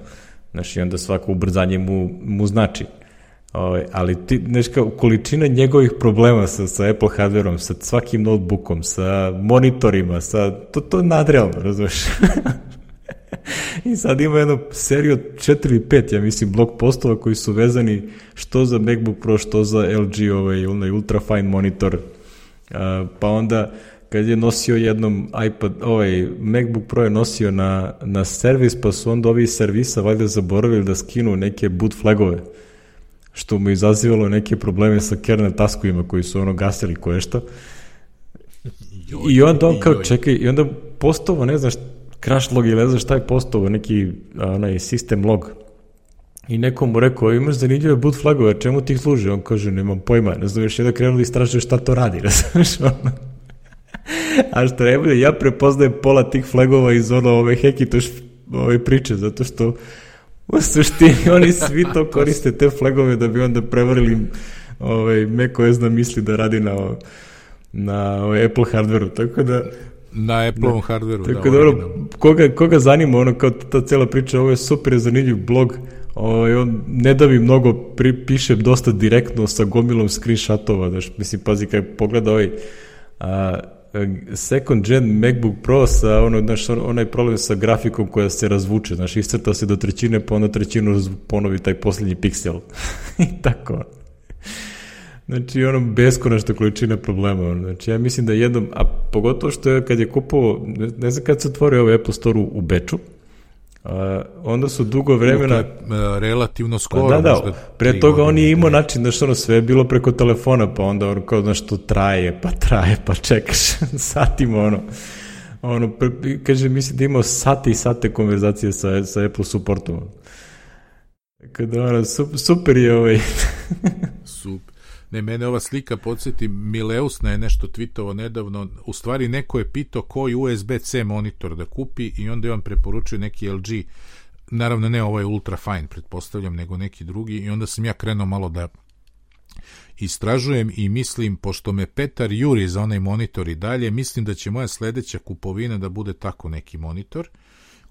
Znaš, i onda svako ubrzanje mu, mu znači. O, ovaj, ali ti, znaš kao, količina njegovih problema sa, sa Apple hardwareom, sa svakim notebookom, sa monitorima, sa, to, to je nadrealno, razumeš? I sad ima jednu seriju od 4-5, ja mislim, blog postova koji su vezani što za MacBook Pro, što za LG ovaj, onaj ultra fine monitor, uh, pa onda kad je nosio jednom iPad, ovaj MacBook Pro je nosio na, na servis, pa su onda ovi servisa valjda zaboravili da skinu neke boot flagove, što mu izazivalo neke probleme sa kernel taskovima koji su ono gasili koje što. I onda on kao, čekaj, i onda postovo, ne znaš, crash log ili ne znaš šta je postovo, neki onaj system log. I neko mu rekao, imaš zanimljive boot flagove, čemu ti ih služi? On kaže, nemam pojma, ne znaš, da krenuli istražuje šta to radi, ne znaš, ono. A što najbolje, ja prepoznajem pola tih flagova iz ono ove Hekitoš ove priče, zato što u suštini oni svi to koriste te flagove da bi onda prevarili ovaj, macOS da misli da radi na, na ovaj Apple hardveru, tako da na Apple-ovom da, hardveru. Tako da, dobro, koga, koga zanima ono kao ta cela priča, ovo je super zanimljiv blog, ovaj, on ne da mi mnogo, pri, piše dosta direktno sa gomilom screenshotova, daš, mislim, pazi, kada pogleda ovaj, a, second gen MacBook Pro sa ono, znaš, onaj problem sa grafikom koja se razvuče, znaš, iscrta se do trećine, pa onda trećinu ponovi taj poslednji piksel. I tako. Znači, ono, beskonačna količina problema. Ono. Znači, ja mislim da jednom, a pogotovo što je kad je kupovao, ne, znam kad se otvorio ovaj Apple Store u Beču, A, onda su dugo vremena... Je, relativno skoro. Pa, da, da, pre toga on je imao način da što ono sve je bilo preko telefona, pa onda ono kao, znaš, to traje, pa traje, pa čekaš satima, ono. Ono, pre, kaže, mislim da imao sate i sate konverzacije sa, sa Apple supportom. Tako da, ono, super je ovaj. super. Ne, mene ova slika podsjeti, Mileusna je nešto tweetovo nedavno, u stvari neko je pitao koji USB-C monitor da kupi i onda je on preporučio neki LG, naravno ne ovaj ultra fine, pretpostavljam, nego neki drugi i onda sam ja krenuo malo da istražujem i mislim, pošto me Petar juri za onaj monitor i dalje, mislim da će moja sledeća kupovina da bude tako neki monitor,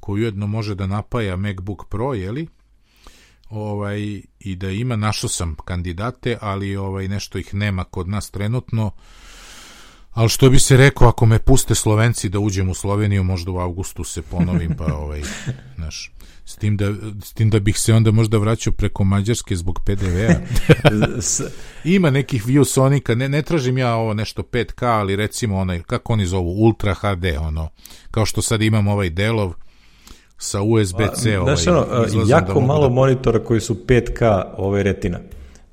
koji ujedno može da napaja MacBook Pro, jeli? Ovaj, i da ima, našao sam kandidate, ali ovaj, nešto ih nema kod nas trenutno, ali što bi se rekao, ako me puste Slovenci da uđem u Sloveniju, možda u avgustu se ponovim, pa ovaj, naš, s tim, da, s tim da bih se onda možda vraćao preko Mađarske zbog PDV-a. Ima nekih Sonika, ne, ne tražim ja ovo nešto 5K, ali recimo onaj, kako oni zovu, Ultra HD, ono, kao što sad imam ovaj Delov, sa USB-C. Ovaj, znaš, ono, jako da malo da... monitora koji su 5K ovaj retina.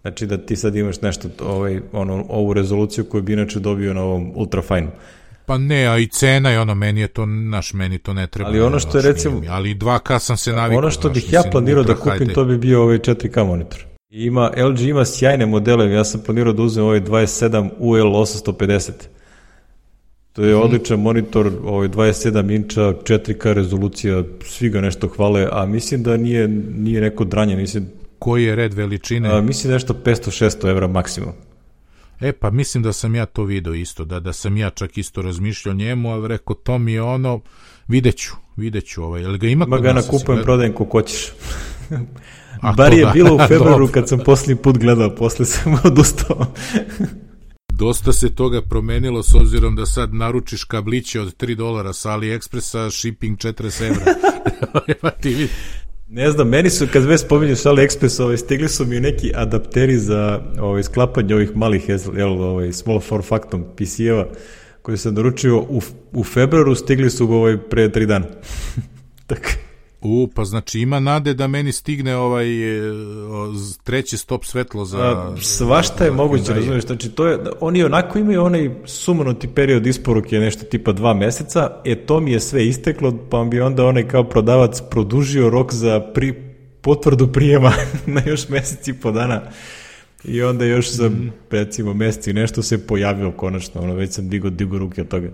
Znači da ti sad imaš nešto, ovaj, ono, ovu rezoluciju koju bi inače dobio na ovom ultrafine. Pa ne, a i cena je ono, meni je to, naš, meni to ne treba. Ali ono što je recimo... Mi, ali 2K sam se navikao. Ono što bih ja planirao da kupim, hajde. to bi bio ovaj 4K monitor. Ima, LG ima sjajne modele, ja sam planirao da uzem ovaj 27 UL 850. To je odličan monitor, ovaj 27 inča, 4K rezolucija, svi ga nešto hvale, a mislim da nije, nije neko dranje, mislim... Koji je red veličine? A, mislim nešto 500-600 evra maksimum. E pa mislim da sam ja to video isto, da, da sam ja čak isto razmišljao njemu, ali rekao to mi je ono, videću, videću ovaj, jel ga ima Ma ga nakupujem, prodajem ko hoćeš. Bar je da. bilo u februaru kad sam posljednji put gledao, posle sam odustao dosta se toga promenilo s obzirom da sad naručiš kabliće od 3 dolara sa AliExpressa, shipping 40 evra. pa ti vidi. Ne znam, meni su, kad već spominješ AliExpress, ovaj, stigli su mi neki adapteri za ovaj, sklapanje ovih malih jel, ovaj, small for factom PC-eva koji sam naručio u, u februaru, stigli su ovaj, pre 3 dana. Tako. U, pa znači ima nade da meni stigne ovaj e, treći stop svetlo za... A, svašta je moguće, razumiješ, znači to je, oni onako imaju onaj sumanuti period isporuke nešto tipa dva meseca, e to mi je sve isteklo, pa bi onda onaj kao prodavac produžio rok za pri, potvrdu prijema na još mesec i po dana. I onda još za, mm. recimo, mesec i nešto se pojavio konačno, ono, već sam digo, digo ruke od toga.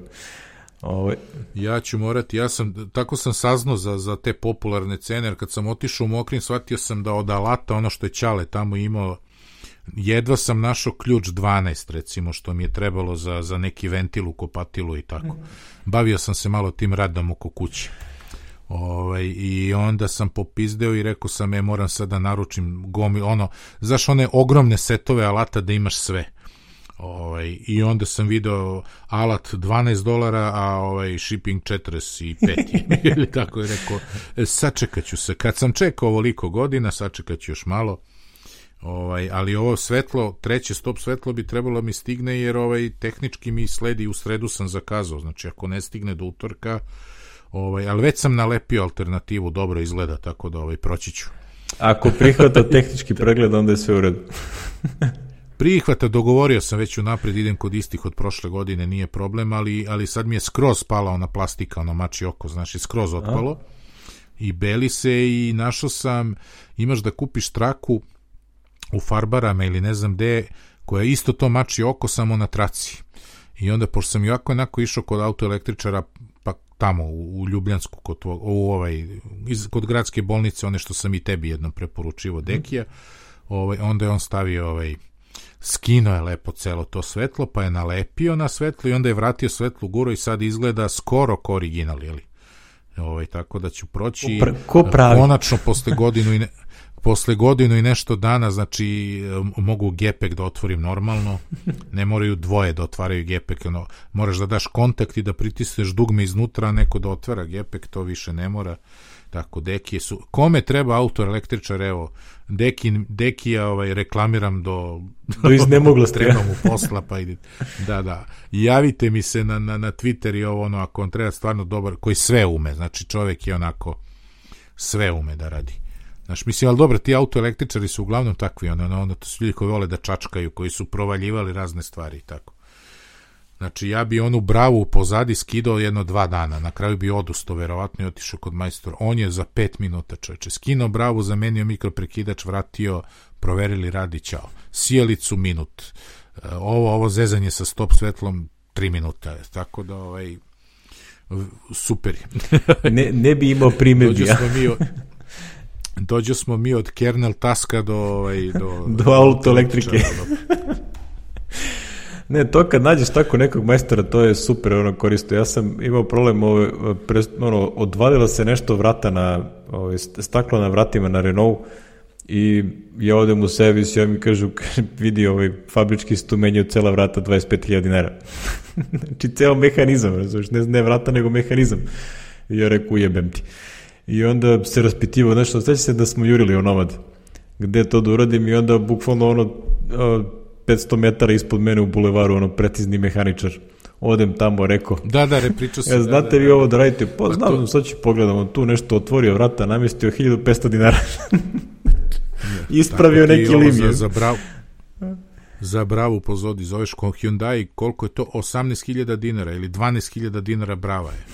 Ovo... Ovaj, ja ću morati, ja sam, tako sam saznao za, za te popularne cene, jer kad sam otišao u Mokrin, shvatio sam da od alata, ono što je Ćale tamo imao, jedva sam našao ključ 12, recimo, što mi je trebalo za, za neki ventil u kopatilu i tako. Mhm. Bavio sam se malo tim radom oko kuće. Ovaj, I onda sam popizdeo i rekao sam, e, moram sad da naručim gomi, ono, znaš, one ogromne setove alata da imaš sve Ovaj, I onda sam video alat 12 dolara, a ovaj shipping 45. Ili tako je rekao, e, sačekat ću se. Kad sam čekao ovoliko godina, sačekat ću još malo. Ovaj, ali ovo svetlo, treće stop svetlo bi trebalo mi stigne jer ovaj tehnički mi sledi u sredu sam zakazao. Znači ako ne stigne do utorka, ovaj, ali već sam nalepio alternativu, dobro izgleda, tako da ovaj proći ću. Ako prihvata tehnički pregled, onda je sve u redu. prihvata, dogovorio sam već unapred, idem kod istih od prošle godine, nije problem, ali, ali sad mi je skroz pala ona plastika, ono mači oko, znaš, i skroz otpalo. A? I beli se i našao sam, imaš da kupiš traku u farbarama ili ne znam gde, koja isto to mači oko samo na traci. I onda, pošto sam jako onako išao kod autoelektričara, pa tamo u, u Ljubljansku, kod, u ovaj, iz, kod gradske bolnice, one što sam i tebi jednom preporučivo, Dekija, ovaj, onda je on stavio ovaj, skino je lepo celo to svetlo, pa je nalepio na svetlo i onda je vratio svetlu guru i sad izgleda skoro ko original, jeli? Ovaj, tako da ću proći ko pravi? konačno posle godinu i ne, posle godinu i nešto dana, znači mogu gepek da otvorim normalno, ne moraju dvoje da otvaraju gepek, ono, moraš da daš kontakt i da pritisneš dugme iznutra, neko da otvara gepek, to više ne mora. Tako, Dekije su... Kome treba autor električar, evo, Deki, Dekija ovaj, reklamiram do... Do iznemoglosti. Trebam u posla, pa ide. Da, da. Javite mi se na, na, na Twitter i ovo, ono, ako on treba stvarno dobar, koji sve ume, znači čovek je onako sve ume da radi. Znaš, mislim, ali dobro, ti autoelektričari su uglavnom takvi, ono, ono, ono, to su ljudi koji vole da čačkaju, koji su provaljivali razne stvari i tako. Znači, ja bi onu bravu pozadi skidao jedno dva dana. Na kraju bi odusto, verovatno, i otišao kod majstora. On je za pet minuta, čoveče. Skino bravu, zamenio mikroprekidač, vratio, proverili radi, ćao. Sijalicu minut. E, ovo, ovo zezanje sa stop svetlom tri minuta. Tako da, ovaj, super je. ne, ne bi imao primjedbi. Dođo smo mi od, dođo smo mi od kernel taska do, ovaj, do, do auto elektrike. Ne, to kad nađeš tako nekog majstora, to je super ono koristo. Ja sam imao problem, ove, pre, ono, odvalila se nešto vrata na, ove, staklo na vratima na Renault i ja odem u servis i ja mi kažu, vidi ovaj fabrički stu menjao cela vrata 25.000 dinara. znači, ceo mehanizam, razumiješ, ne, ne vrata, nego mehanizam. I ja reku, jebem ti. I onda se raspitivao nešto, sveća se da smo jurili o nomad, gde to da uradim i onda bukvalno ono, 500 metara ispod mene u bulevaru, ono, precizni mehaničar. Odem tamo, rekao. Da, da, repričao se. Ja, znate da, da, vi ovo da radite? Pa, pa znam, to... sad ću pogledam, tu nešto otvorio vrata, namestio 1500 dinara. Ispravio neki lim. Za, za, brav, za bravu pozodi, zoveš kon Hyundai, koliko je to? 18.000 dinara ili 12.000 dinara brava je.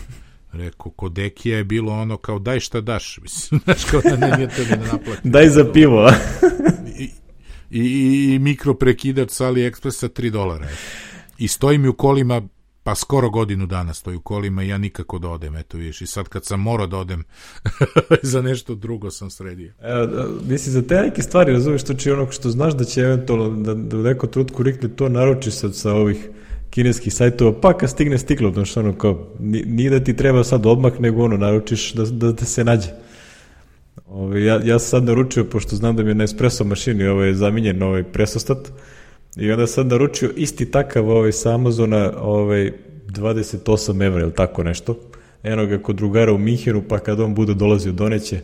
Rekao, kod Ekija je bilo ono kao daj šta daš, mislim, znaš kao da ne, nije to da ne naplati. daj za pivo, I, i, i mikroprekidač sa AliExpressa 3 dolara. I stoji mi u kolima pa skoro godinu dana stoji u kolima i ja nikako da odem, eto vidiš. I sad kad sam morao da odem za nešto drugo sam sredio. Evo, da, mislim, za te neke stvari, razumiješ, to će ono što znaš da će eventualno, da, da u nekom trutku rikli to naruči sad sa ovih kineskih sajtova, pa kad stigne stiklo, znaš, ono kao, nije da ti treba sad odmah, nego ono, naručiš da, da, da se nađe. Ove, ja, ja sam sad naručio, pošto znam da mi je na espresso mašini ovaj, zamenjen ovaj presostat, i onda sam naručio isti takav ovaj, sa Amazona ovaj, 28 evra ili tako nešto. Eno ga kod drugara u Minhenu, pa kad on bude dolazio doneće,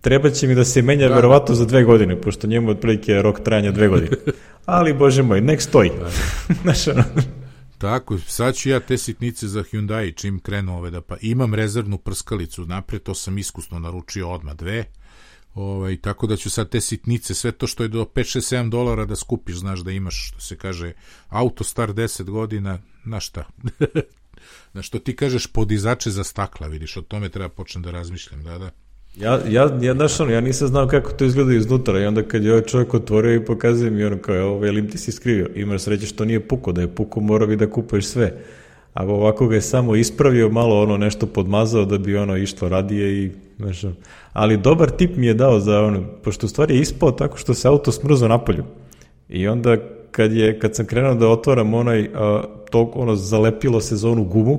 treba će mi da se menja da, verovatno za dve godine, pošto njemu otprilike rok trajanja dve godine. Ali, bože moj, nek stoji. Da. Znaš, ono, Tako, sad ću ja te sitnice za Hyundai čim krenu ove da pa imam rezervnu prskalicu napred, to sam iskusno naručio odma dve. Ovaj, tako da ću sad te sitnice, sve to što je do 5, 6, 7 dolara da skupiš, znaš da imaš, što se kaže, auto star 10 godina, na šta? na što ti kažeš podizače za stakla, vidiš, o tome treba počnem da razmišljam, da, da. Ja, ja, ja, znaš, ono, ja nisam znao kako to izgleda iznutra i onda kad je ovaj čovjek otvorio i pokazuje mi ono kao, evo, velim ti si skrivio, imaš sreće što nije puko, da je puko mora bi da kupuješ sve. A ovako ga je samo ispravio, malo ono nešto podmazao da bi ono išlo radije i znaš, ali dobar tip mi je dao za ono, pošto u stvari je ispao tako što se auto smrzo napolju. I onda kad je kad sam krenuo da otvaram onaj a, to ono zalepilo se za onu gumu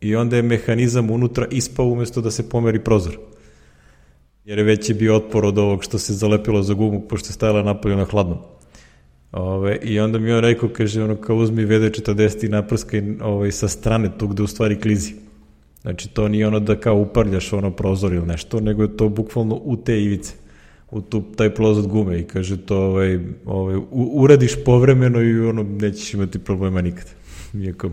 i onda je mehanizam unutra ispao umesto da se pomeri prozor jer je veći bio otpor od ovog što se zalepilo za gumu, pošto je stajala napolju na hladnom. Ove, I onda mi on rekao, kaže, ono, kao uzmi VD40 i naprskaj ovaj, sa strane tu gde u stvari klizi. Znači, to nije ono da kao uparljaš ono prozor ili nešto, nego je to bukvalno u te ivice, u tu, taj plozot gume i kaže to ovaj, ovaj, u, uradiš povremeno i ono, nećeš imati problema nikad. Iako,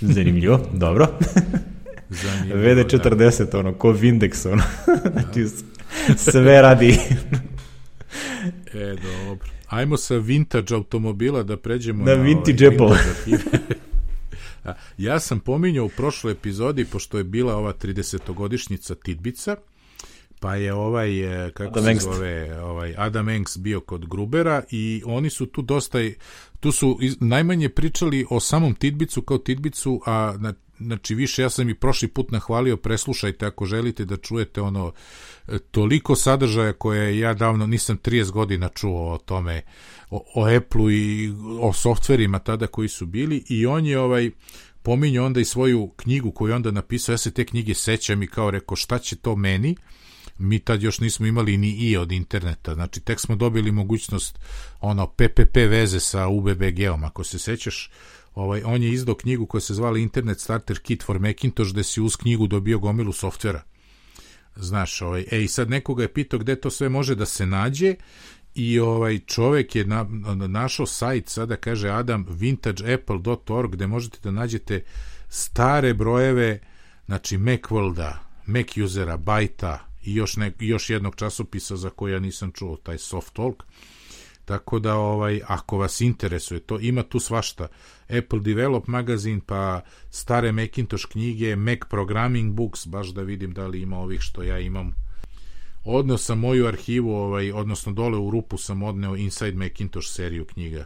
zanimljivo, dobro. Zanimljivo, VD40, da. ono, ko Vindex, ono. znači, sve radi. e, dobro. Ajmo sa vintage automobila da pređemo na, na vintage ovaj, ja sam pominjao u prošloj epizodi, pošto je bila ova 30-godišnjica Tidbica, pa je ovaj, e, kako Adam se Engst. zove, ovaj Adam Engs bio kod Grubera i oni su tu dosta, tu su iz, najmanje pričali o samom Tidbicu kao Tidbicu, a na, znači više ja sam i prošli put nahvalio, preslušajte ako želite da čujete ono toliko sadržaja koje ja davno nisam 30 godina čuo o tome, o, o Apple-u i o softverima tada koji su bili i on je ovaj pominjao onda i svoju knjigu koju onda napisao, ja se te knjige sećam i kao rekao šta će to meni, mi tad još nismo imali ni i od interneta, znači tek smo dobili mogućnost ono PPP veze sa UBBG-om, ako se sećaš, ovaj, on je izdao knjigu koja se zvala Internet Starter Kit for Macintosh, gde si uz knjigu dobio gomilu softvera. Znaš, ovaj, e, i sad nekoga je pitao gde to sve može da se nađe i ovaj čovek je na, našao sajt, sada kaže Adam, vintageapple.org, gde možete da nađete stare brojeve, znači Macworlda, Mac usera, Bajta i još, ne, još jednog časopisa za koji ja nisam čuo, taj Soft Talk. Tako da ovaj ako vas interesuje to ima tu svašta. Apple Develop magazin, pa stare Macintosh knjige, Mac Programming Books, baš da vidim da li ima ovih što ja imam. Odneo sam moju arhivu, ovaj, odnosno dole u rupu sam odneo Inside Macintosh seriju knjiga.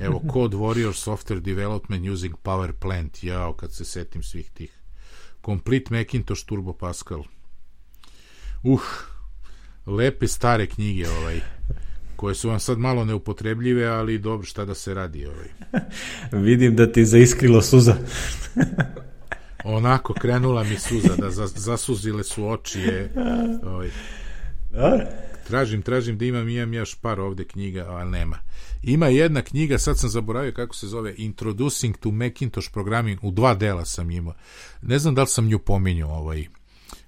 Evo, Code Warrior Software Development Using Power Plant, jao, kad se setim svih tih. Complete Macintosh Turbo Pascal. Uh, lepe stare knjige, ovaj koje su vam sad malo neupotrebljive, ali dobro, šta da se radi. Ovaj. Vidim da ti zaiskrilo suza. Onako, krenula mi suza, da zasuzile su oči. Je, ovaj. Tražim, tražim da imam, imam još par ovde knjiga, ali nema. Ima jedna knjiga, sad sam zaboravio kako se zove, Introducing to Macintosh Programming, u dva dela sam imao. Ne znam da li sam nju pominjao, ovaj,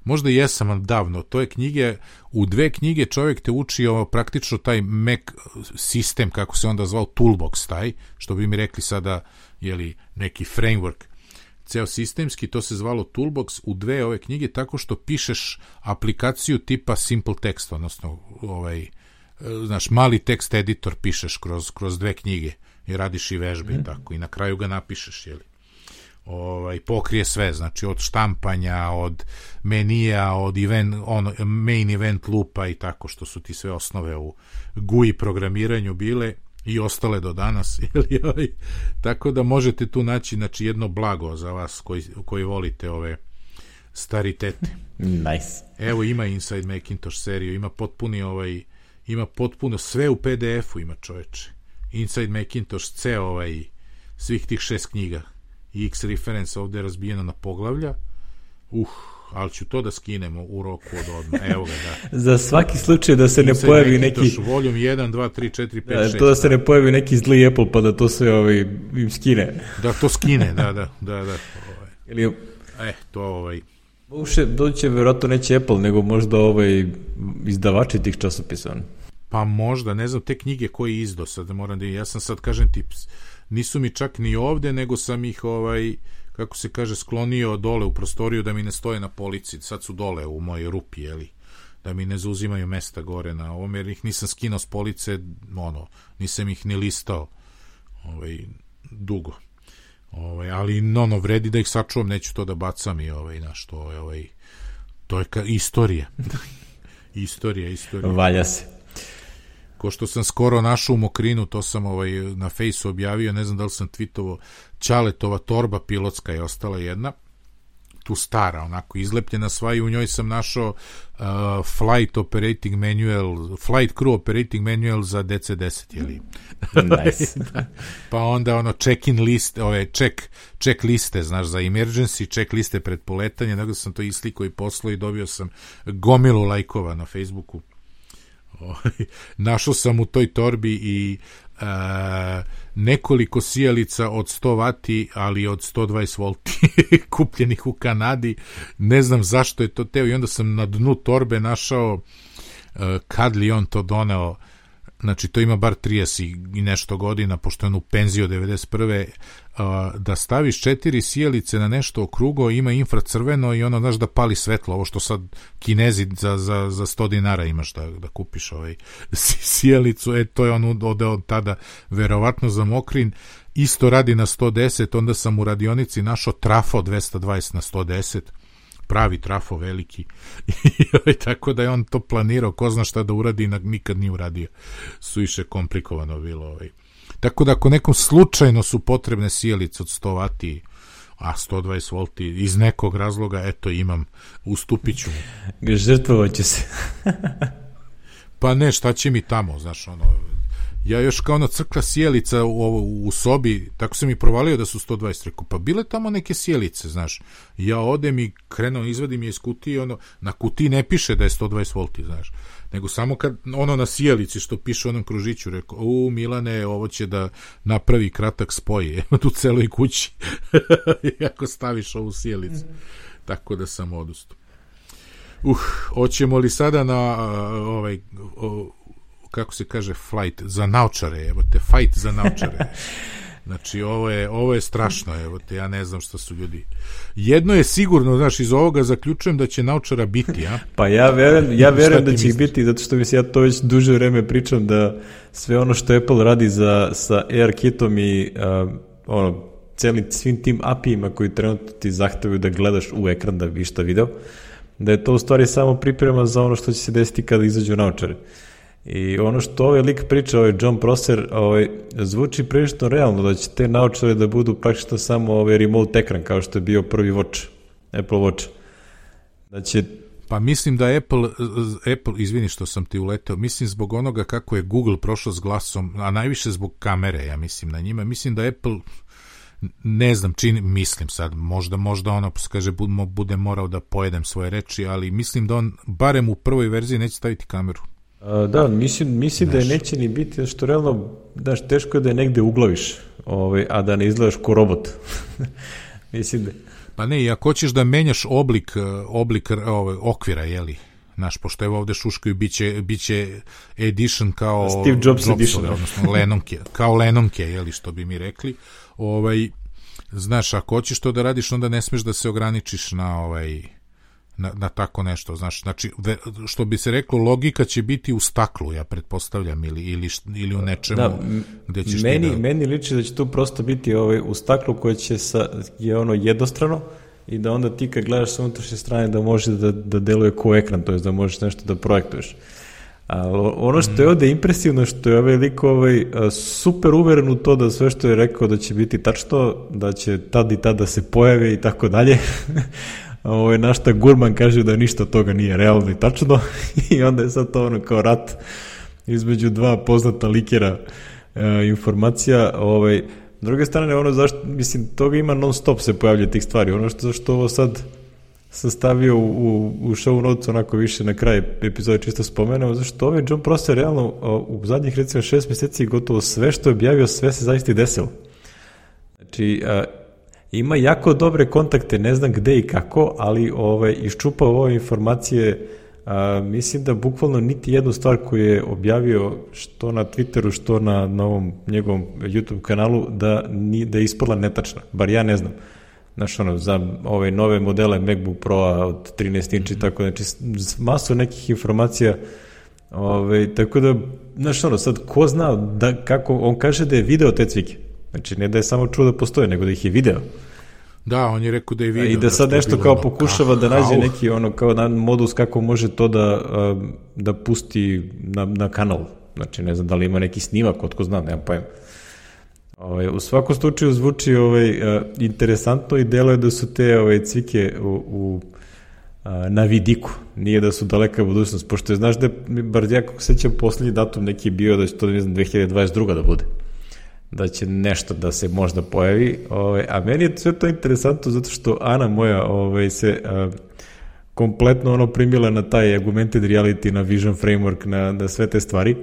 možda jesam davno, to je knjige, u dve knjige čovjek te uči o praktično taj Mac sistem, kako se onda zvao, toolbox taj, što bi mi rekli sada, jeli, neki framework, ceo sistemski, to se zvalo Toolbox u dve ove knjige tako što pišeš aplikaciju tipa Simple Text, odnosno ovaj, znaš, mali tekst editor pišeš kroz, kroz dve knjige i radiš i vežbe mm. i tako i na kraju ga napišeš, jeli ovaj pokrije sve, znači od štampanja, od menija, od event, on, main event lupa i tako što su ti sve osnove u GUI programiranju bile i ostale do danas ili ovaj, tako da možete tu naći znači jedno blago za vas koji, koji volite ove staritete. Nice. Evo ima Inside Macintosh seriju, ima potpuni ovaj ima potpuno sve u PDF-u ima čoveče. Inside Macintosh ceo ovaj svih tih šest knjiga X reference ovde je razbijena na poglavlja. Uh, ali ću to da skinemo u roku od odmah. Evo ga, da. Za svaki slučaj da se ne pojavi neki... Voljum 1, 2, 3, 4, 5, da, 6. To da se ne pojavi neki zli Apple pa da to sve ovaj, im skine. Da, to skine, da, da, da, da. Ovaj. Ili... Eh, to ovaj... Uše, doće verovatno neće Apple, nego možda ovaj izdavači tih časopisa. Pa možda, ne znam, te knjige koje izdo, sad moram da... Ja sam sad, kažem ti, nisu mi čak ni ovde, nego sam ih ovaj kako se kaže sklonio dole u prostoriju da mi ne stoje na polici. Sad su dole u mojoj rupi, jeli da mi ne zauzimaju mesta gore na ovom, jer ih nisam skinuo s police, ono, nisam ih ni listao ovaj, dugo. Ovaj, ali ono, vredi da ih sačuvam, neću to da bacam i ovaj, na što, ovaj, to je ka, istorija. istorija, istorija. Valja se ko što sam skoro našao u Mokrinu, to sam ovaj, na fejsu objavio, ne znam da li sam tweetovo, Čaletova torba pilotska je ostala jedna, tu stara, onako izlepljena sva i u njoj sam našao uh, flight operating manual, flight crew operating manual za DC-10, jeli? Nice. da. Pa onda ono check-in list, ove check, check liste, znaš, za emergency, check liste pred poletanje, nego sam to isliko i poslo i dobio sam gomilu lajkova na Facebooku našao sam u toj torbi i e, nekoliko sijalica od 100 vati, ali od 120 volti kupljenih u Kanadi. Ne znam zašto je to teo i onda sam na dnu torbe našao e, kad li on to doneo znači to ima bar 30 i nešto godina, pošto je on u penziju 91 da staviš četiri sijalice na nešto okrugo, ima infracrveno i ono, znaš, da pali svetlo, ovo što sad kinezi za, za, za 100 dinara imaš da, da kupiš ovaj sijalicu, e, to je on od, od tada verovatno za mokrin, isto radi na 110, onda sam u radionici našao trafo 220 na 110, pravi trafo veliki i tako da je on to planirao, ko zna šta da uradi, nikad nije uradio. Suiše komplikovano bilo ovaj Tako da ako nekom slučajno su potrebne sijalice od 100 vati, a 120 volti iz nekog razloga, eto imam, ustupit ću. Žrtvovaće se. pa ne, šta će mi tamo, znaš, ono, ja još kao ona crkla sjelica u, u, u sobi, tako sam i provalio da su 120, rekao, pa bile tamo neke sjelice, znaš, ja odem i krenuo, izvadim je iz kutije, ono, na kutiji ne piše da je 120 volti, znaš, nego samo kad ono na sjelici što piše onom kružiću, rekao, u Milane, ovo će da napravi kratak spoj u celoj kući, ako staviš ovu sjelicu. Mm. Tako da sam odustao. Uh, hoćemo li sada na uh, ovaj, uh, kako se kaže flight za naučare, evo te fight za naučare. Znači, ovo je, ovo je strašno, evo te, ja ne znam šta su ljudi. Jedno je sigurno, znaš, iz ovoga zaključujem da će naučara biti, a? pa ja verujem, ja verujem da će ih biti, zato što mislim, ja to već duže vreme pričam da sve ono što Apple radi za, sa AirKitom i uh, ono, celim, svim tim API-ima koji trenutno ti zahtevaju da gledaš u ekran da bi šta video, da je to u stvari samo priprema za ono što će se desiti kada izađu naučari. I ono što ovaj lik priča, ovaj John Prosser, ovaj, zvuči prilično realno da će te naučare da budu praktično samo ovaj remote ekran, kao što je bio prvi Watch, Apple Watch. Da će Pa mislim da Apple, Apple, izvini što sam ti uleteo, mislim zbog onoga kako je Google prošao s glasom, a najviše zbog kamere, ja mislim na njima, mislim da Apple ne znam, čini, mislim sad, možda, možda ono, kaže, bude morao da pojedem svoje reči, ali mislim da on, barem u prvoj verziji, neće staviti kameru. Da, mislim, mislim da je neće ni biti, što realno, daš, teško je da je negde uglaviš, ovaj, a da ne izgledaš ko robot. mislim da... Pa ne, i ako hoćeš da menjaš oblik, oblik ovaj, okvira, jeli, Naš, pošto evo ovde šuškaju, biće, biće edition kao Steve Jobs Jobsove, edition. Odnosno Lennonke, kao Lennonke, jeli, što bi mi rekli. Ovaj, znaš, ako hoćeš to da radiš, onda ne smeš da se ograničiš na ovaj na, na tako nešto, znaš, znači, što bi se reklo, logika će biti u staklu, ja pretpostavljam, ili, ili, ili u nečemu da, gde ćeš meni, da... Meni liči da će tu prosto biti ovaj, u staklu koje će sa, je ono jednostrano, i da onda ti kad gledaš sa unutrašnje strane da može da, da deluje ko ekran, to je da možeš nešto da projektuješ. A ono što je ovde impresivno, što je ovaj lik ovaj, super uveren u to da sve što je rekao da će biti tačno, da će tad i tad da se pojave i tako dalje. Ovo je našta Gurman kaže da ništa toga nije realno i tačno i onda je sad to ono kao rat između dva poznata likera e, informacija. Ovaj, S druge strane, ono zašto, mislim, toga ima non stop se pojavlja tih stvari. Ono što, zašto ovo sad sam stavio u, u show notes onako više na kraj epizode čisto spomenuo, zašto ovaj John Prosser realno u zadnjih recimo šest meseci gotovo sve što je objavio, sve se zaista i desilo. Znači, a, ima jako dobre kontakte, ne znam gde i kako, ali ovaj, iščupao ove informacije a, mislim da bukvalno niti jednu stvar koju je objavio što na Twitteru, što na, na ovom njegovom YouTube kanalu, da, ni, da je ispala netačna. Bar ja ne znam. Znaš, ono, za ove nove modele MacBook Pro-a od 13 inči, mm -hmm. tako, znači, masu nekih informacija, ove, tako da, znaš, ono, sad, ko zna da, kako, on kaže da je video te cvike. Znači, ne da je samo čuo da postoje, nego da ih je video. Da, on je rekao da je video. I da, da sad nešto kao pokušava da nađe neki ono kao na modus kako može to da, da pusti na, na kanal. Znači, ne znam da li ima neki snimak, otko znam, nemam pojma. Ovaj, u svakom slučaju zvuči ovaj, interesantno i delo je da su te ovaj, cvike u, u na vidiku, nije da su daleka budućnost, pošto je, znaš da je, bar ja kako sećam, poslednji datum neki bio da će to, ne znam, 2022. da bude da će nešto da se možda pojavi, ovaj, a meni je sve to interesantno zato što Ana moja ovaj, se a, kompletno ono primila na taj augmented reality, na vision framework, na, na sve te stvari.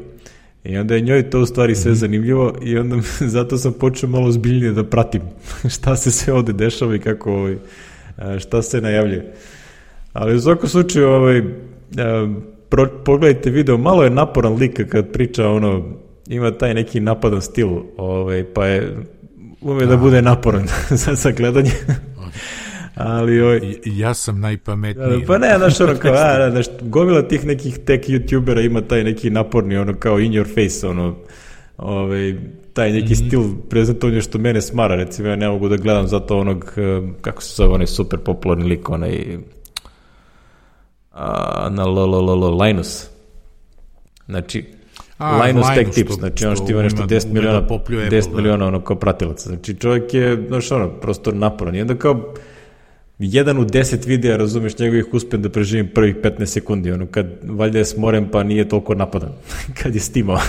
I onda je njoj to u stvari sve -hmm. zanimljivo i onda zato sam počeo malo zbiljnije da pratim šta se sve ovde dešava i kako ovaj, šta se najavljuje. Ali u svakom slučaju ovaj, pro, pogledajte video, malo je naporan lik kad priča ono ima taj neki napadan stil, ovaj, pa je ume da, da bude naporan za, za gledanje. Ali oj, ja sam najpametniji. Pa ne, znaš, ono kao, a, znaš, gomila tih nekih tek youtubera ima taj neki naporni, ono kao in your face, ono, ovaj, taj neki mm -hmm. stil prezentovanja što mene smara, recimo ja ne mogu da gledam zato onog, eh, kako se zove, onaj super popularni lik, onaj, a, na l, l, l, l, Linus. Znači, A, Linus Tech Tips, znači on što ima nešto 10 miliona, da 10 miliona ono kao pratilaca. Znači čovjek je, znaš ono, prosto naporan. I onda kao, jedan u 10 videa, razumeš, njegovih uspem da preživim prvih 15 sekundi, ono, kad valjda je smoren pa nije toliko napadan, kad je stimao.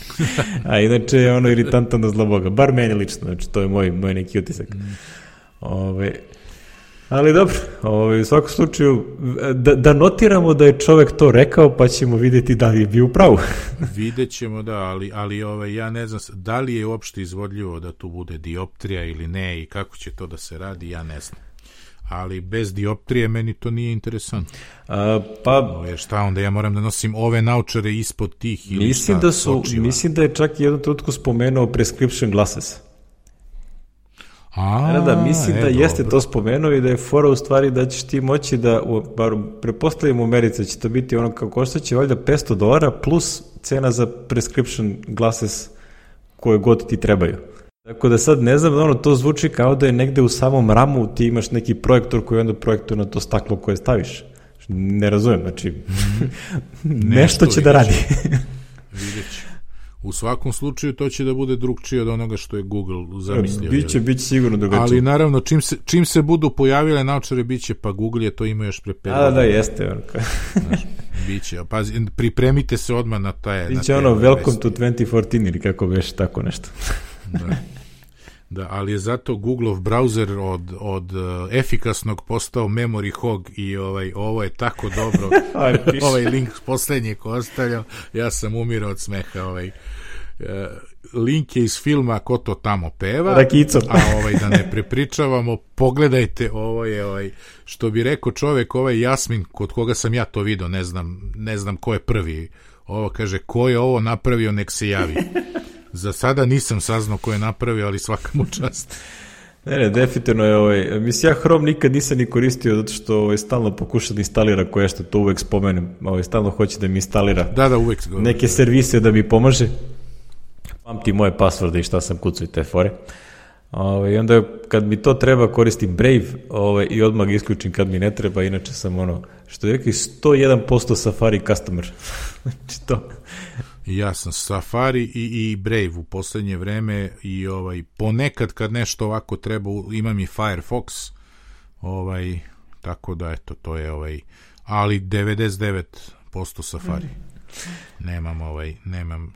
A inače je ono iritantan da zla Boga, bar meni lično, znači to je moj, moj neki utisak. Mm. Ove, Ali dobro, ovaj, u svakom slučaju, da, da notiramo da je čovek to rekao, pa ćemo videti da li je bio pravu. Vidjet ćemo, da, ali, ali ovaj, ja ne znam, da li je uopšte izvodljivo da tu bude dioptrija ili ne i kako će to da se radi, ja ne znam ali bez dioptrije meni to nije interesantno. A, pa Ove, šta onda ja moram da nosim ove naučare ispod tih ili mislim šta, da su očiva. mislim da je čak jednu trenutku spomenuo prescription glasses A, Da, da, mislim e, da jeste dobro. to spomenuo i da je fora u stvari da ćeš ti moći da, u- bar prepostavim u Americi, da će to biti ono kao koštaće valjda 500 dolara plus cena za prescription glasses koje god ti trebaju. Tako da sad ne znam, ono, to zvuči kao da je negde u samom ramu ti imaš neki projektor koji onda projektuje na to staklo koje staviš. Ne razumem, znači, nešto će da radi. Vidjet ću. U svakom slučaju to će da bude drugčije od onoga što je Google zamislio. Biće, jel? biće sigurno drugačije. Ali naravno, čim se, čim se budu pojavile naočare, bit će, pa Google je to imao još pre pet A, da, da, jeste. Kao- Biće, pazi, pripremite se odmah na taj... na biće te ono, welcome vesti. to 2014 ili kako veš, tako nešto. Da. Da, ali je zato Googleov browser od, od uh, efikasnog postao memory hog i ovaj, ovo je tako dobro. Piši. ovaj link poslednji ko ostavljao, ja sam umirao od smeha. Ovaj. Uh, link je iz filma Ko to tamo peva. Rakicom. A ovaj, da ne prepričavamo, pogledajte, ovo je, ovaj, što bi rekao čovek, ovaj Jasmin, kod koga sam ja to video, ne znam, ne znam ko je prvi. Ovo kaže, ko je ovo napravio, nek se javi. Za sada nisam saznao ko je napravio, ali svaka mu čast. Ne, ne, definitivno je ovaj, mislim, ja Chrome nikad nisam ni koristio zato što ovaj, stalno pokuša da instalira koje što to uvek spomenem, ovaj, stalno hoće da mi instalira Da, da, uvek. neke servise da mi pomaže. Pamti moje pasvorde i šta sam kucao i te fore. Ovaj, I onda kad mi to treba koristim Brave ovaj, i odmah isključim kad mi ne treba, inače sam ono, što je rekli, 101% Safari customer. znači to. Ja sam Safari i, i Brave u poslednje vreme i ovaj ponekad kad nešto ovako treba imam i Firefox ovaj tako da eto to je ovaj ali 99% Safari. Nemam ovaj nemam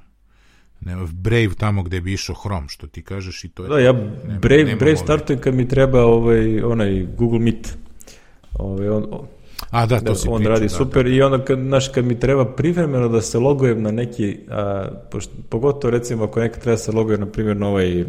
nemam Brave tamo gde bi išao Chrome što ti kažeš i to je Da, ja Nema- Brave, nemam Brave ovaj- startujem kad mi treba ovaj, onaj Google Meet. Ovaj, on, A da, to da, si on pričao, radi da, super i onda kad, znaš, kad mi treba privremeno da se logujem na neki, a, pošto, pogotovo recimo ako nekad treba da se logujem na primjer na ovaj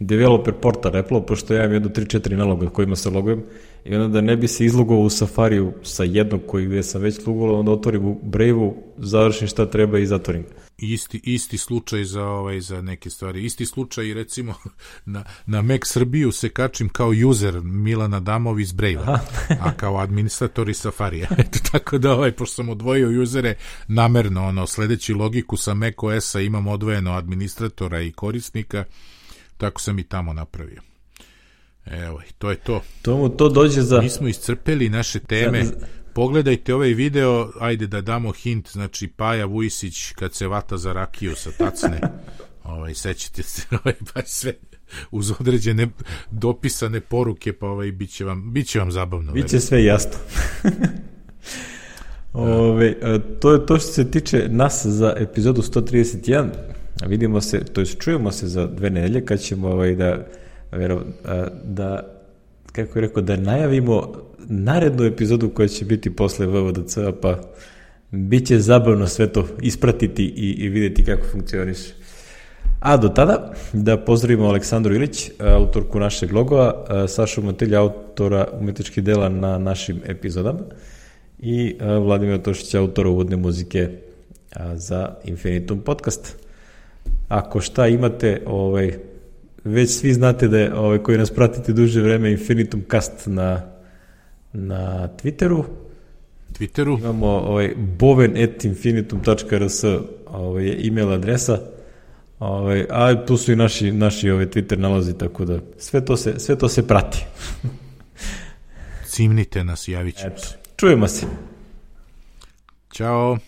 developer portal Apple, pošto ja imam jedno 3-4 naloga kojima se logujem i onda da ne bi se izlogovao u Safariju sa jednog koji gde sam već logovao, onda otvorim u Brave-u, završim šta treba i zatvorim. Isti, isti slučaj za ovaj za neke stvari. Isti slučaj i recimo na, na Mac Srbiju se kačim kao user Milana Damov iz Brave-a, a kao administrator iz Safarija. Eto, tako da ovaj, pošto sam odvojio usere namerno, ono, sledeći logiku sa Mac OS-a imam odvojeno administratora i korisnika, tako sam i tamo napravio. Evo, to je to. To mu to dođe za... Mi smo iscrpeli naše teme. Za- Pogledajte ovaj video, ajde da damo hint, znači Paja Vujsić kad se vata za rakiju sa tacne. ovaj, sećate se, ovaj, pa sve uz određene dopisane poruke, pa ovaj, bit će vam, bit će vam zabavno. Biće sve jasno. Ove, a, to je to što se tiče nas za epizodu 131. Vidimo se, to jest čujemo se za dve nedelje kad ćemo ovaj, da, vero, da kako je rekao, da najavimo narednu epizodu koja će biti posle VVDC, pa bit će zabavno sve to ispratiti i, i videti kako funkcioniše. A do tada, da pozdravimo Aleksandru Ilić, autorku našeg logova, Sašu Matelja, autora umetničkih dela na našim epizodama i Vladimir Tošić, autora uvodne muzike za Infinitum podcast. Ako šta imate, ovaj, već svi znate da je, ovaj, koji nas pratite duže vreme, Infinitum Cast na, na Twitteru, Twitteru. Imamo ovaj, boven.infinitum.rs ovaj, je email adresa, ovaj, a tu su i naši, naši ovaj, Twitter nalazi, tako da sve to se, sve to se prati. Cimnite nas, javit ćemo Eto, se. čujemo se. Ćao.